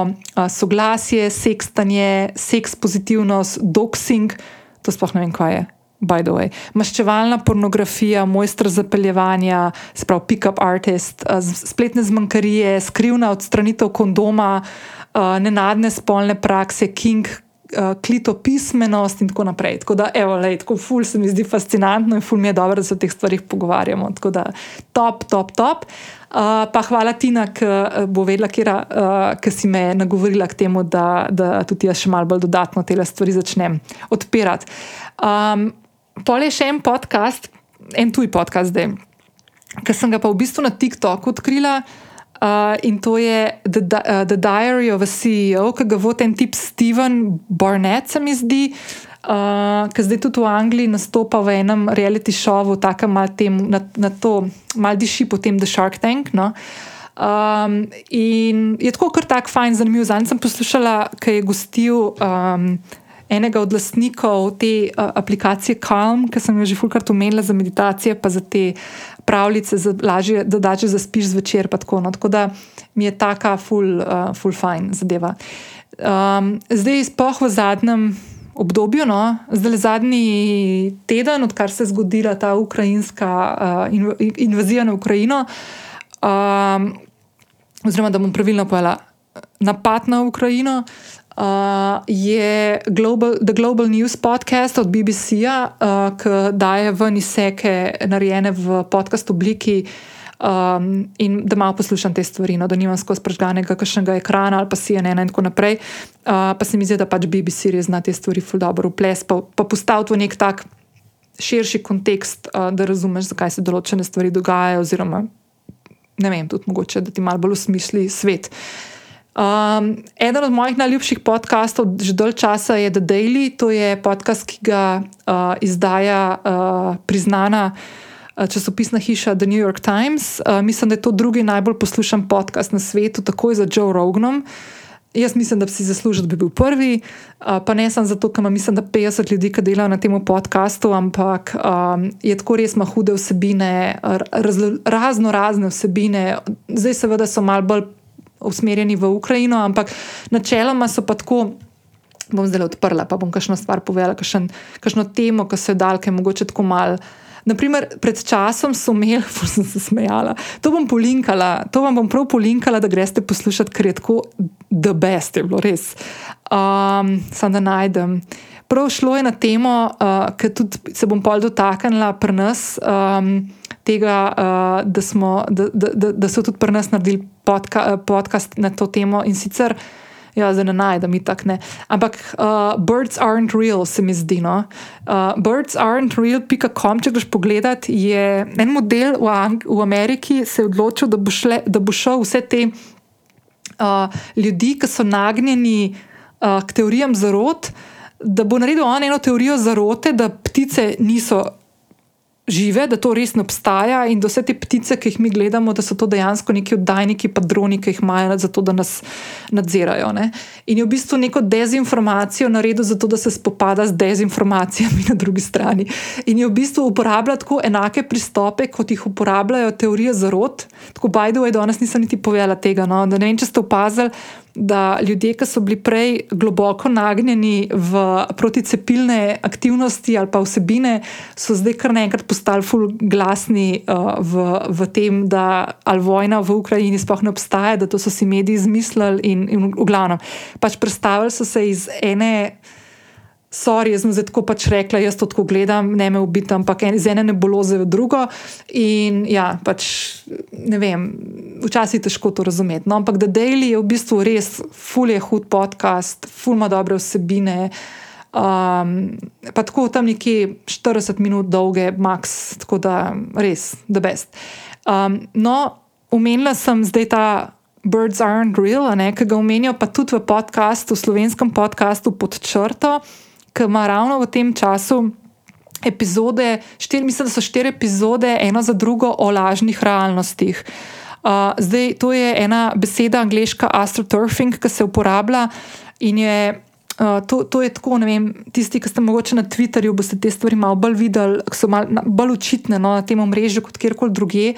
soglasje, sekstanje seks pozitivnost, doxing, to sploh ne vem, kaj je. Maščevalna pornografija, mojster zapeljevanja, sprav pick-up artist, spletne zmanjkarije, skrivna odstranitev kondoma, nenadne spolne prakse, king, klitopismenost in tako naprej. Tako da, evo, lej, tako ful se mi zdi fascinantno in ful mi je dobro, da se o teh stvarih pogovarjamo. Tako da, top, top, top. Uh, pa hvala Tina, ki bo vedela, uh, ki si me nagovorila k temu, da, da tudi jaz še malo bolj dodatno te stvari začnem odpirati. Um, Pol je še en podcast, en tuj podcast zdaj, ki sem ga pa v bistvu na TikToku odkrila. Uh, in to je The, uh, The Diary of a CEO, ki ga vodi en tip Steven Barnett, se mi zdi. uh, ki zdaj tudi v Angliji nastopa v enem reality šovu, tako malo tem, na, na to, malo diši po tem The Shark Tank. No? Um, in je tako kar tak fajn, zanimiv. Zanj sem poslušala, ki je gostil. Um, Enega od lastnikov te uh, aplikacije Calm, ki sem jo že fulkrat omenila za meditacije, pa za te pravljice, za lažje, da dače zaspiš zvečer. Tako, no. tako da mi je taka full, uh, full fine zadeva. Um, zdaj, spoh v zadnjem obdobju, no, zdaj zadnji teden, odkar se je zgodila ta ukrajinska uh, invazija na Ukrajino, um, oziroma da bom pravilno povedala, napad na Ukrajino. Uh, je Global, The Global News podcast od BBC-ja, uh, ki daje ven izseke, narejene v podcast obliki, uh, um, in da malo poslušam te stvari, no, da nimam skozi prežganega kakšnega ekrana ali pa CNN in tako naprej. Uh, pa se mi zdi, da pač BBC res zna te stvari ful dobro uples, pa, pa postaviti v nek tak širši kontekst, uh, da razumeš, zakaj se določene stvari dogajajo, oziroma ne vem, tudi mogoče, da ti malo bolj usmisli svet. Um, eden od mojih najljubših podkastov, že dolgo časa, je The Daily. To je podcast, ki ga uh, izdaja uh, priznana uh, časopisna hiša The New York Times. Uh, mislim, da je to drugi najbolj poslušan podcast na svetu, takoj za Joe Roganom. Jaz mislim, da bi si zaslužil, da bi bil prvi, uh, pa ne samo zato, ker ima mislim, da 50 ljudi, ki delajo na tem podkastu, ampak um, je tako res ima hude vsebine, razlo, razno razne vsebine. Zdaj, seveda, so mal bolj usmerjeni v Ukrajino, ampak načeloma so pa tako. Bom zdaj odprla, pa bom kakšno stvar povedala, kakšno temo, ki se je dal, ki je mogoče tako malo. Naprimer, pred časom so imeli, [LAUGHS] pa sem se smejala. To bom polinkala, to vam bom prav polinkala, da greste poslušati, ker je tako the best, je bilo res. Um, Sam da najdem. Prav šlo je na temo, uh, ki tudi se bom pol dotaknila pri nas. Um, Tega, uh, da, smo, da, da, da so tudi pri nas naredili podka, podcast na to temo in sicer uh, Ja, zdaj ne najdem, tako ne. Ampak uh, birds aren't real, se mi zdi. No? Uh, birds aren't real.com, če greš pogledat, je en model v, v Ameriki se je odločil, da bo, šle, da bo šel vse te uh, ljudi, ki so nagnjeni uh, k teorijam zarot. Da bo naredil eno teorijo zarote, da ptice niso žive, da to res ne obstaja in da vse te ptice, ki jih mi gledamo, da so to dejansko neki oddajniki, pa droni, ki jih imajo za to, da nas nadzirajo. Ne? In je v bistvu neko dezinformacijo naredil, zato da se spopada z dezinformacijami na drugi strani. In je v bistvu uporabljal tako enake pristope, kot jih uporabljajo teorije zarot. Tako Bajdu je danes nisem niti povedala tega. No? Ne vem, če ste opazili da ljudje, ki so bili prej globoko nagnjeni v proticepilne aktivnosti ali pa vsebine, so zdaj kar naenkrat postali ful glasni uh, v, v tem, da ali vojna v Ukrajini sploh ne obstaja, da to so si mediji izmislili in, in v glavnem. Pač predstavili so se iz ene. Sorry, jaz sem zdaj tako pač rekla, jaz to tako gledam, ne me ubiti, ampak en, z ene ne bolo za drugo. In ja, pač ne vem, včasih je težko to razumeti. No, ampak The Daily je v bistvu res, ful je hud podcast, ful ima dobre vsebine. Um, pa tako tam nekje 40 minut dolge, max, tako da res, the best. Um, no, omenila sem zdaj ta. Birds aren't real, ki ga omenijo pa tudi v podkastu, v slovenskem podkastu pod črto ki ima ravno v tem času epizode, štiri, mislim, da so štiri epizode, ena za drugo, o lažnih realnostih. Uh, zdaj, to je ena beseda, angliška astroturfing, ki se uporablja in je. Uh, to, to je tako, ne vem, tisti, ki ste mogoče na Twitterju, boste te stvari malo bolj videli, ki so malo bolj očitne no, na tem omrežju kot kjerkoli drugje.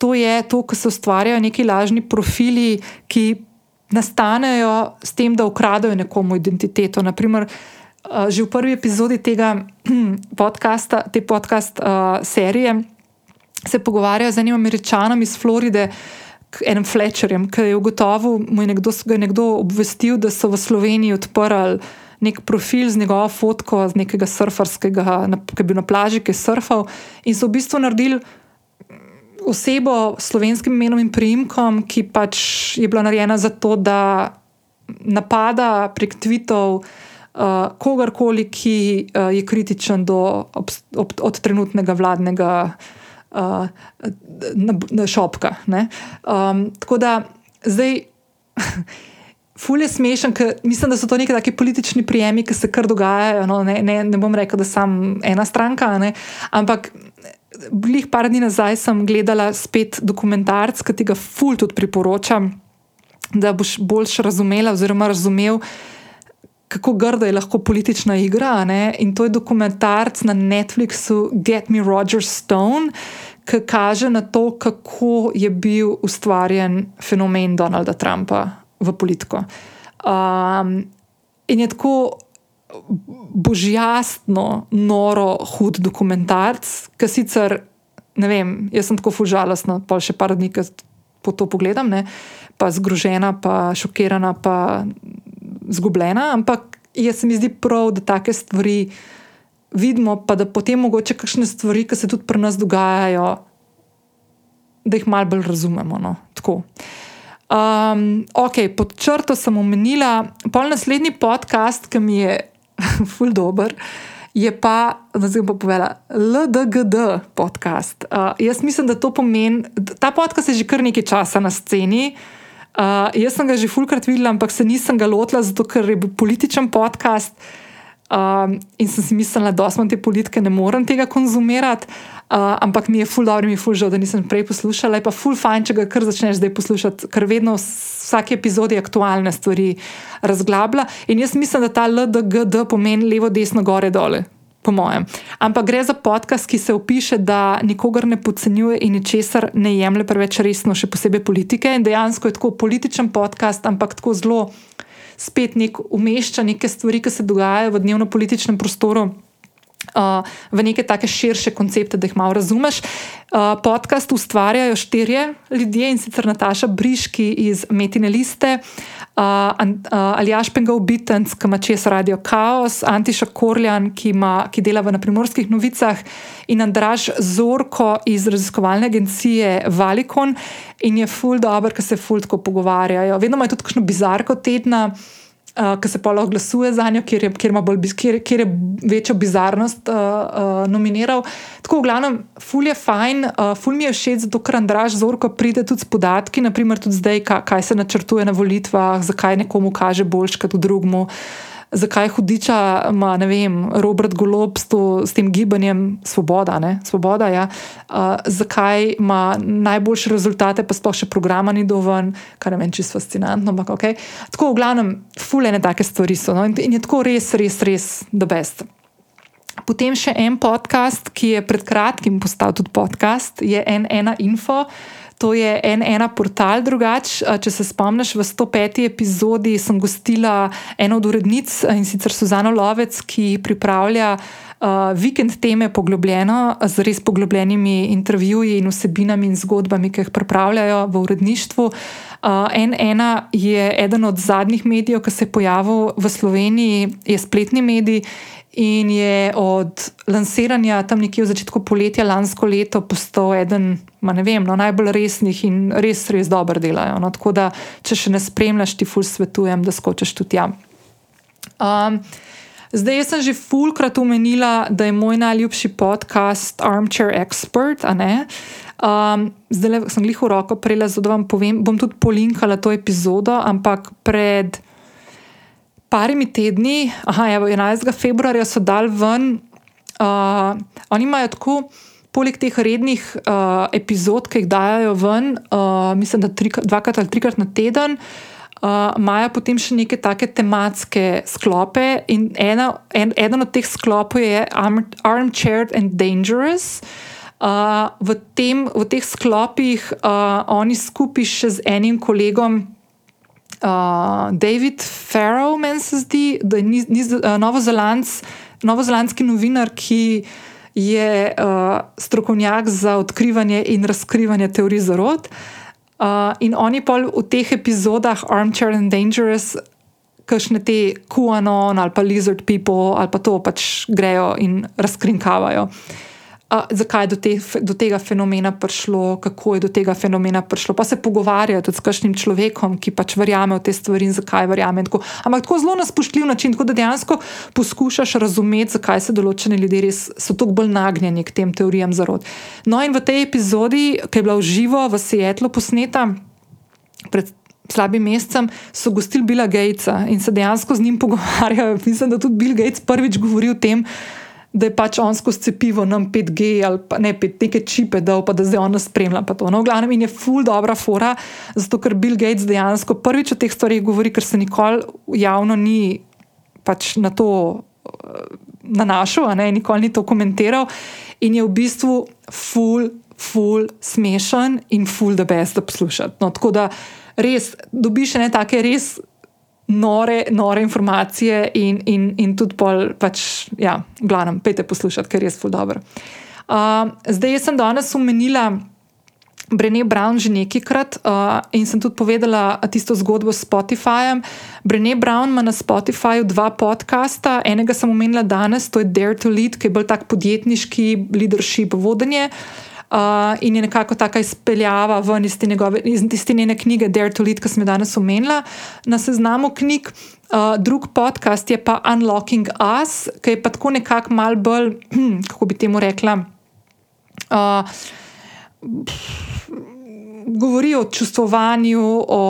To je to, ko se ustvarjajo neki lažni profili, ki nastanejo s tem, da ukradajo nekomu identiteto. Naprimer, uh, že v prvi epizodi tega [CLEARS THROAT] podcasta, te podcast uh, serije, se pogovarjajo z enim američanom iz Floride, enim Fletcherjem, ki je ugotovil, mu je nekdo, je nekdo obvestil, da so v Sloveniji odprli. Nek profil z njegovo fotko, z nekega surfarskega, ki je bil na plaži, ki je surfal, in so v bistvu naredili osebo s slovenskim imenom in priimkom, ki pač je bila narejena za to, da napada prek tvitev uh, uh, kogarkoli, ki uh, je kritičen do, ob, ob, od trenutnega vladnega uh, na, na šopka. Um, tako da zdaj. [LAUGHS] Fulje smešen, ker mislim, da so to neki taki politični prijemi, ki se kar dogajajo. No, ne, ne, ne bom rekel, da sem ena stranka, ne, ampak. Blih par dni nazaj sem gledala spet dokumentarc, ki ti ga ful tudi priporočam, da boš boljš razumela oziroma razumel, kako grda je lahko politična igra. Ne? In to je dokumentarc na Netflixu Get Me Roger Stone, ki kaže na to, kako je bil ustvarjen fenomen Donalda Trumpa v politiko. Um, in je tako božjastno, noro, hud dokumentarc, ki sicer, ne vem, jaz sem tako fužalostna, pa še par dni, ki po to pogledam, ne, pa zgrožena, pa šokirana, pa zgubljena. Ampak jaz se mi zdi prav, da take stvari vidimo, pa da potem mogoče kakšne stvari, ki se tudi pri nas dogajajo, da jih malo bolj razumemo. No, Um, ok, pod črto sem omenila, pol naslednji podcast, ki mi je [LAUGHS] ful dobr, je pa, da zdaj bom povedala, LDGD podcast. Uh, jaz mislim, da to pomeni, ta podcast je že kar nekaj časa na sceni. Uh, jaz sem ga že fulkrat videla, ampak se nisem ga lotila, zato ker je bil političen podcast. Um, in sem si mislila, da smo te politike, ne morem tega konzumirati. Uh, ampak mi je ful dobro, mi je ful žal, da nisem prej poslušala. Je pa ful fajn, če ga kar začneš zdaj poslušati, ker vedno v vsaki epizodi aktualne stvari razglablja. In jaz mislim, da ta LDGD pomeni levo, desno, gore, dole. Po mojem. Ampak gre za podcast, ki se opiše, da nikogar ne podcenjuje in ničesar ne jemlje preveč resno, še posebej politike. In dejansko je tako političen podcast, ampak tako zelo spet nek umešča neke stvari, ki se dogajajo v dnevno-političnem prostoru. Uh, v neke take širše koncepte, da jih malo razumeš. Uh, podcast ustvarjajo štirje ljudje in sicer Nataša Briški iz Metine Liste, uh, uh, Aljaš Pengal Bitenc, ki ima čez Radio Chaos, Antiša Korljan, ki, ima, ki dela v Primorskih novicah, in Andraš Zorko iz raziskovalne agencije Valikon. In je ful dobro, ker se ful tako pogovarjajo. Vedno imajo tudi kakšno bizarko tedna. Uh, ki se pa lahko glasuje za njo, kjer je, kjer bolj, kjer, kjer je večjo bizarnost uh, uh, nominiral. Tako, v glavnem, ful je fajn, uh, ful mi je všeč, zato ker Andraš Zorko pride tudi s podatki, naprimer tudi zdaj, kaj, kaj se načrtuje na volitvah, zakaj nekomu kaže boljš kot drugemu. Uh, zakaj hudiča ima, vem, Robert Golob s, to, s tem gibanjem Svoboda, ne? Svoboda, ja. Uh, zakaj ima najboljše rezultate, pa sploh še programa ni dovolj, kar je meni čisto fascinantno. Ampak, okay. Tako v glavnem, fulene take stvari so no? in, in je tako res, res, res the best. Potem še en podcast, ki je pred kratkim postal tudi podcast, je N1 Info. To je en ena portal drugač. Če se spomniš, v 105. epizodi sem gostila eno od urednic in sicer Suzano Lovec, ki pripravlja uh, vikend teme poglobljeno, z res poglobljenimi intervjuji in vsebinami in zgodbami, ki jih pripravljajo v uredništvu. Uh, N1 je eden od zadnjih medijev, ki se je pojavil v Sloveniji, je spletni medij in je od lansiranja tam nekje v začetku poletja lansko leto postal eden vem, no, najbolj resnih in res, res dobro delajo. No, tako da, če še ne spremljaš, ti ful svetujem, da skočiš tudi tam. Um, zdaj, jaz sem že fulkrat omenila, da je moj najljubši podcast Armchair Expert. Um, zdaj sem jih v roko prejela, zato vam povem, bom tudi polinkala to epizodo, ampak pred parimi tedni, aha, evo, 11. februarja so dal ven, uh, oni imajo tako, poleg teh rednih uh, epizod, ki jih dajo ven, uh, mislim, da trikrat, dvakrat ali trikrat na teden. Uh, imajo potem še neke take tematske sklope, in ena, en, eden od teh sklopov je Armchair and Dangerous. Uh, v, tem, v teh sklopih uh, oni skupaj še z enim kolegom, uh, David Farrow, meni se zdi, da je niz, niz, uh, novozelandski novinar, ki je uh, strokovnjak za odkrivanje in razkrivanje teorij zarod. Uh, in oni pa v teh epizodah Armchair and Dangerous, kakšne te QAnon ali pa Lizard People ali pa to pač grejo in razkrinkavajo. Uh, zakaj je do, te, do tega fenomena prišlo, kako je do tega fenomena prišlo. Pa se pogovarjajo tudi s kakšnim človekom, ki pač verjame v te stvari in zakaj verjame. Tako. Ampak tako zelo na spoštljiv način, tako da dejansko poskušaš razumeti, zakaj se določeni ljudje res so tako bolj nagnjeni k tem teorijam zarod. No, in v tej epizodi, ki je bila v živo v Seattlu posneta, pred slabim mesecem, so gostili Billa Gatesa in se dejansko z njim pogovarjajo. [LAUGHS] Mislim, da tudi Bill Gates prvič govori o tem, da je pač on skozi cepivo nam 5G ali pa ne 5, neke čipe, da pa da zdaj on nas spremlja. No, v glavnem in je full dobra fora, zato ker Bill Gates dejansko prvič o teh stvarih govori, ker se nikoli javno ni pač na to eh, nanašal, ne, nikoli ni to komentiral in je v bistvu full, full smešen in full the best da poslušati. No, tako da res dobiš ne take res nore, nore informacije in, in, in tudi pol, pač, ja, glavno, pejte poslušati, ker je res ful dobro. Uh, zdaj, jaz sem danes omenila Brené Brown že nekajkrat uh, in sem tudi povedala tisto zgodbo s Spotifyjem. Brené Brown ima na Spotifyju dva podcasta, enega sem omenila danes, to je Dare to Lead, ki je bolj tak podjetniški leadership vodenje. Uh, in je nekako tako izpeljava ven iz te, njegove, iz te njene knjige Dare to Lead, ki sem jo danes omenila. Na seznamu knjig, uh, drug podcast je pa Unlocking Us, ki je pa tako nekako mal bolj, [CLEARS THROAT] kako bi temu rekla. Uh, Govori o čustvovanju, o,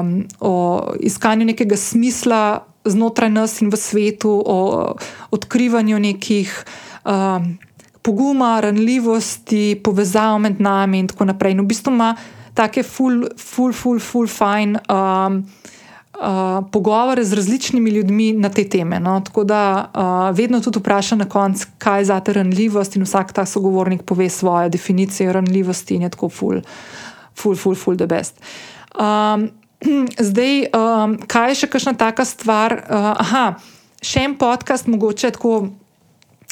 um, o iskanju nekega smisla znotraj nas in v svetu, o odkrivanju nekih um, poguma, ranljivosti, povezav med nami in tako naprej. In v bistvu ima take full, full, full, full fine um, uh, pogovore z različnimi ljudmi na te teme. No? Tako da uh, vedno tudi vpraša na koncu, kaj je za te ranljivost, in vsak ta sogovornik pove svojo definicijo ranljivosti in je tako full, full, full, full the best. Um, [CLEARS THROAT] zdaj, um, kaj je še kakšna taka stvar? Uh, aha, še en podcast, mogoče tako.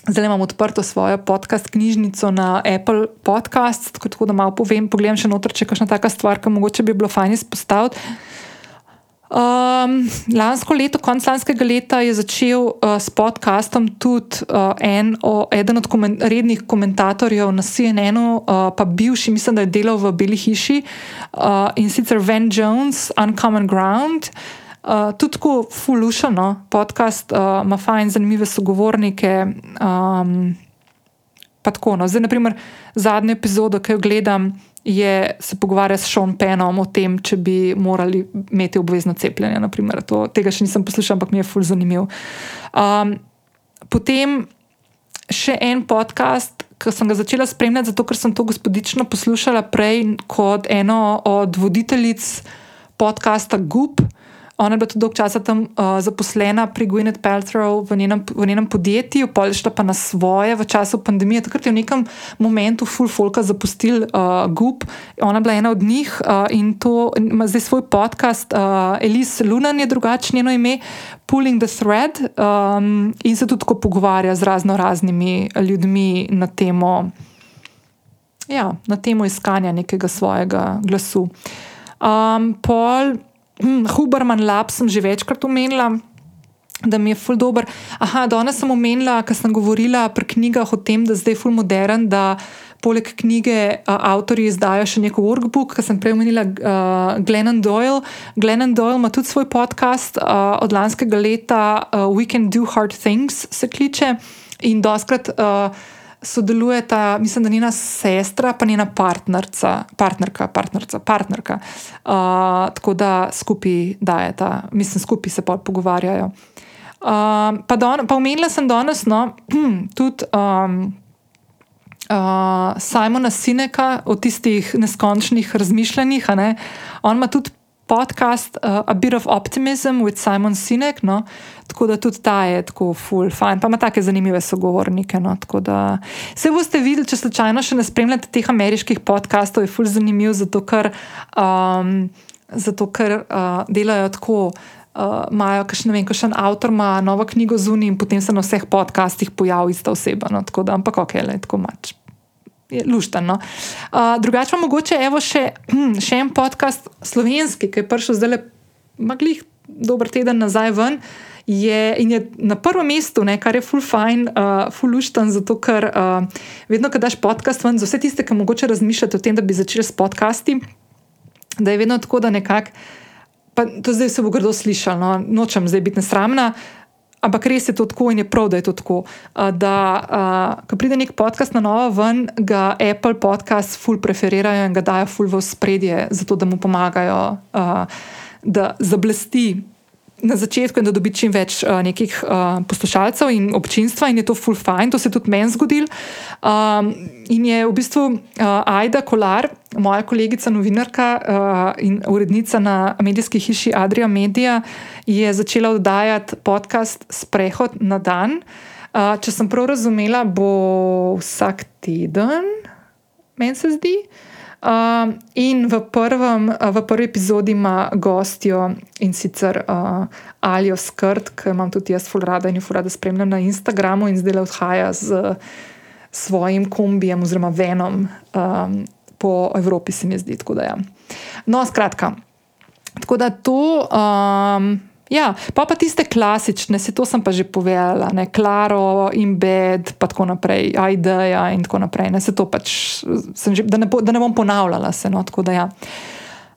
Zdaj imam odprto svojo podcast knjižnico na Apple Podcasts, tako, tako da malo povem, pogledam še noter, če je kakšna taka stvar, ki mogoče bi bilo fajn izpostaviti. Um, lansko leto, konec lanskega leta, je začel uh, s podcastom tudi uh, en, o, eden od komen, rednih komentatorjev na CNN-u, uh, pa bivši, mislim, da je delal v Beli hiši uh, in sicer Van Jones, Uncommon Ground. Uh, Uh, tudi tako fulušano, podcast uh, ima fajn, zanimive sogovornike. Um, pa tako, no. Zdaj, naprimer, zadnjo epizodo, ki jo gledam, je se pogovarjati s Sean Penom o tem, če bi morali imeti obvezno cepljenje. To, tega še nisem poslušal, ampak mi je ful zanimiv. Um, potem še en podcast, ki sem ga začela spremljati, zato ker sem to gospodično poslušala prej kot eno od voditeljic podcasta Goop. Ona je bila tudi dolgo časa tam uh, zaposlena pri Gwyneth Paltrow v njenem, v njenem podjetju, polišta pa na svoje v času pandemije. Takrat je v nekem momentu full folka zapustil uh, Goop, ona je bila ena od njih uh, in to ima zdaj svoj podcast. Uh, Elise Lunan je drugačno ime, Pulling the Thread um, in se tudi tako pogovarja z razno raznimi ljudmi na temo, ja, na temo iskanja nekega svojega glasu. Um, Paul. Hm, Huberman Lab sem že večkrat omenila. Da mi je ful dobr. Aha, danes sem omenila, ker sem govorila pri knjigah o tem, da zdaj je ful modern, da poleg knjige uh, avtori izdajo še neko workbook, ker sem prej omenila uh, Glennon Doyle. Glennon Doyle ima tudi svoj podcast uh, od lanskega leta, uh, We Can Do Hard Things, se kliče. In doskrat. Uh, sodelujeta, mislim, da njena sestra, pa njena partnerca, partnerka, partnerka, partnerka. Uh, tako da skupaj dajeta, mislim, skupaj se pogovarjajo. Uh, pa, don, pa omenila sem danes no, [CLEARS THROAT] tudi um, uh, Simona Sineka o tistih neskončnih razmišljanjih. Ne? On ima tudi podcast uh, A Bit of Optimism with Simon Sinek, no? tako da tudi ta je tako full fine, pa ima take zanimive sogovornike. No? Da... Se boste videli, če slučajno še ne spremljate teh ameriških podcastov, je full zanimiv, zato ker, um, zato ker uh, delajo tako. Uh, imajo, uh, ne vem, kakšen avtor ima novo knjigo zunaj in potem se na vseh podcastih pojavi ista oseba. No, da, ampak ok, le tako mač luštano. Uh, drugače, mogoče evo še, hm, še en podcast slovenski, ki je prišel zdaj le maglih dober teden nazaj ven. Je, in je na prvem mestu, ne, kar je full fine, uh, full luštan, zato ker uh, vedno, ko daš podcast ven, za vse tiste, ki mogoče razmišljate o tem, da bi začeli s podcasti, da je vedno tako, da nekako, pa to zdaj se bo grdo slišalo, no, nočem zdaj biti nesramna, ampak res je to tako in je prav, da je to tako. Da, uh, ko pride nek podcast na novo ven, ga Apple podcast ful preferirajo in ga dajo ful v spredje, zato da mu pomagajo, uh, da zablesti na začetku in da dobi čim več uh, nekih uh, poslušalcev in občinstva, in je to full fine, to se je tudi meni zgodil. Um, in je v bistvu uh, Aida Kolar, moja kolegica, novinarka uh, in urednica na medijski hiši Adria Media, je začela oddajati podcast Sprehod na dan. Uh, če sem prav razumela, bo vsak teden, meni se zdi. Uh, in v, prvem, v prvi epizodi ima gostjo in sicer uh, Alijo Skrt, ki imam tudi jaz, full rada in jo full rada spremljam na Instagramu in zdaj le odhaja z svojim kombijem oziroma venom um, po Evropi, se mi zdi. Ja. No, skratka. Tako da to. Um, Ja, pa pa tiste klasične, se to sem pa že povedala, ne, Klaro in Bed, pa tako naprej, Aideja in tako naprej. Ne, se to pač, že, da, ne, da ne bom ponavljala se. No, tako da ja.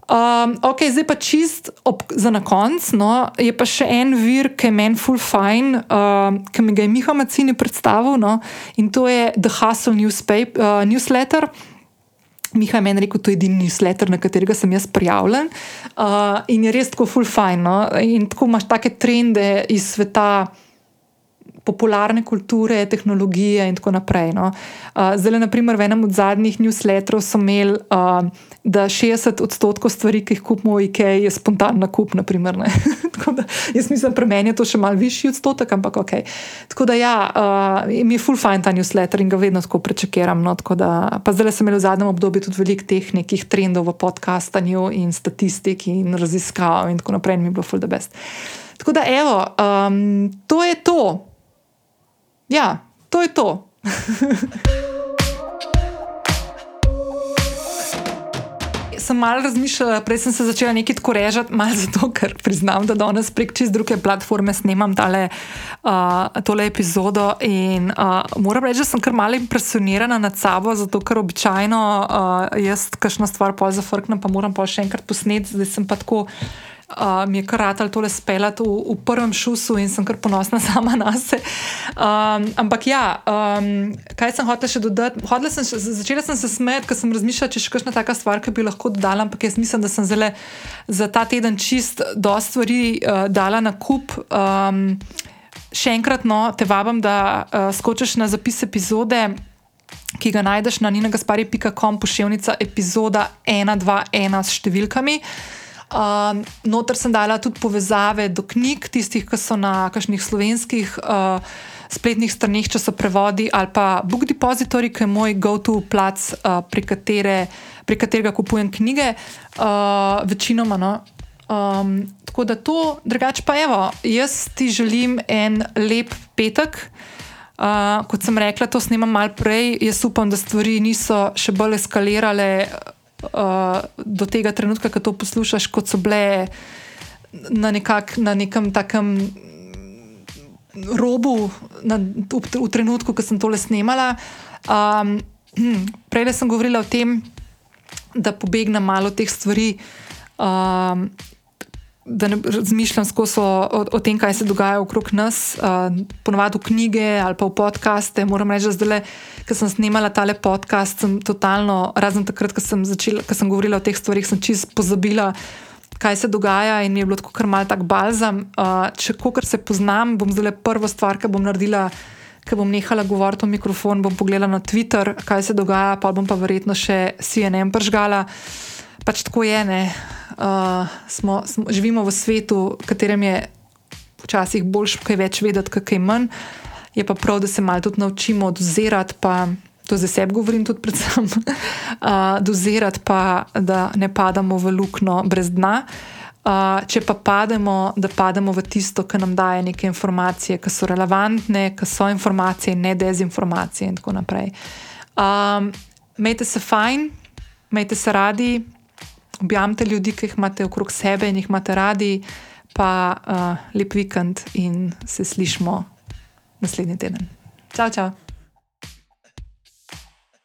Um, ok, zdaj pa čist ob, za na konec. No, je pa še en vir, ki je meni full fine, uh, ki mi ga je Miha Macini predstavil, no, in to je The Hustle newspaper, uh, Newsletter. Miha je meni rekel, to je edini newsletter, na katerega sem jaz prijavljen. Uh, in je res tako full fine. No? In tako imaš take trende iz sveta. Popularne kulture, tehnologije, in tako naprej. No. Uh, zdaj, naprimer, v enem od zadnjih newsletterov sem imel uh, da 60 odstotkov stvari, ki jih kupimo v IKEA, je spontan nakup. Naprimer, [LAUGHS] da, jaz mislim, pri meni je to še mal višji odstotek, ampak ok. Tako da ja, uh, mi je full fine ta newsletter in ga vedno tako prečakiram. No, tako da, pa zdaj sem imel v zadnjem obdobju tudi veliko teh nekih trendov v podkastanju in statistik in raziskav in tako naprej, in mi je bilo full the best. Tako da, evo, um, to je to. Ja, to je to. [LAUGHS] sem malo razmišljala, prej sem se začela nekaj tako režati, malo zato, ker priznam, da danes prek čez druge platforme snemam tale, uh, tole epizodo. In uh, moram reči, da sem kar malo impresionirana nad sabo, zato ker običajno uh, jaz kakšno stvar pol zafrknem, pa moram pa še enkrat posneti, zdaj sem pa tako uh, mi je kar rad ali tole speljati v, v prvem šusu in sem kar ponosna [LAUGHS] sama na sebe. Um, ampak ja, um, kaj sem hotela še dodati? Hodla sem, začela sem se smeti, ker sem razmišljala, če še kakšna taka stvar, ki bi lahko dodala, ampak jaz mislim, da sem zelo za ta teden čist dosti stvari uh, dala na kup. Um, še enkrat, no, te vabim, da uh, skočiš na zapis epizode. Ki ga najdeš na ninagaspari.com, pošiljka epizoda 121 s številkami. Uh, noter sem dala tudi povezave do knjig, tistih, ki so na kakšnih slovenskih uh, spletnih straneh, če so prevodi, ali pa Book Depository, ki je moj go-to plac, uh, pri, katere, pri katerega kupujem knjige, uh, večinoma. No. Um, tako da to, drugače pa evo, jaz ti želim en lep petek. Uh, kot sem rekla, to snemam malo prej, jaz upam, da stvari niso še bolj eskalirale uh, do tega trenutka, ko to poslušaš, kot so bile na, nekak, na nekem takem robu, na, v, v trenutku, ko sem tole snemala. Um, prej sem govorila o tem, da pobegnem malo teh stvari. Um, da ne razmišljam skozi o, o, tem, kaj se dogaja okrog nas, uh, ponovadi v knjige ali pa v podkaste. Moram reči, da zdaj, ko sem snimala tale podcast, sem totalno, razen takrat, ko sem, začela, ko sem govorila o teh stvarih, sem čist pozabila, kaj se dogaja in mi je bilo tako kar mal tak balzam. Uh, če kokar se poznam, bom zdaj prvo stvar, ki bom naredila. Ker bom nehala govoriti v mikrofon, bom pogledala na Twitter, kaj se dogaja, pa bom pa verjetno še CNN pržgala. Pač tako je, ne uh, smo, smo, živimo v svetu, v katerem je včasih bolj, kaj več vedeti, kaj manj. Je pa prav, da se malo tudi naučimo dozirati, pa to za sebe govorim tudi predvsem, [LAUGHS] uh, dozirati pa, da ne padamo v luknjo brez dna. Uh, če pa pademo, da pademo v tisto, kar nam daje neke informacije, ki so relevantne, ki so informacije, ne dezinformacije in tako naprej. Um, Mejte se fajn, mejte se radi, objamite ljudi, ki jih imate okrog sebe in jih imate radi, pa uh, lep vikend in se slišmo naslednji teden. Čau, čau.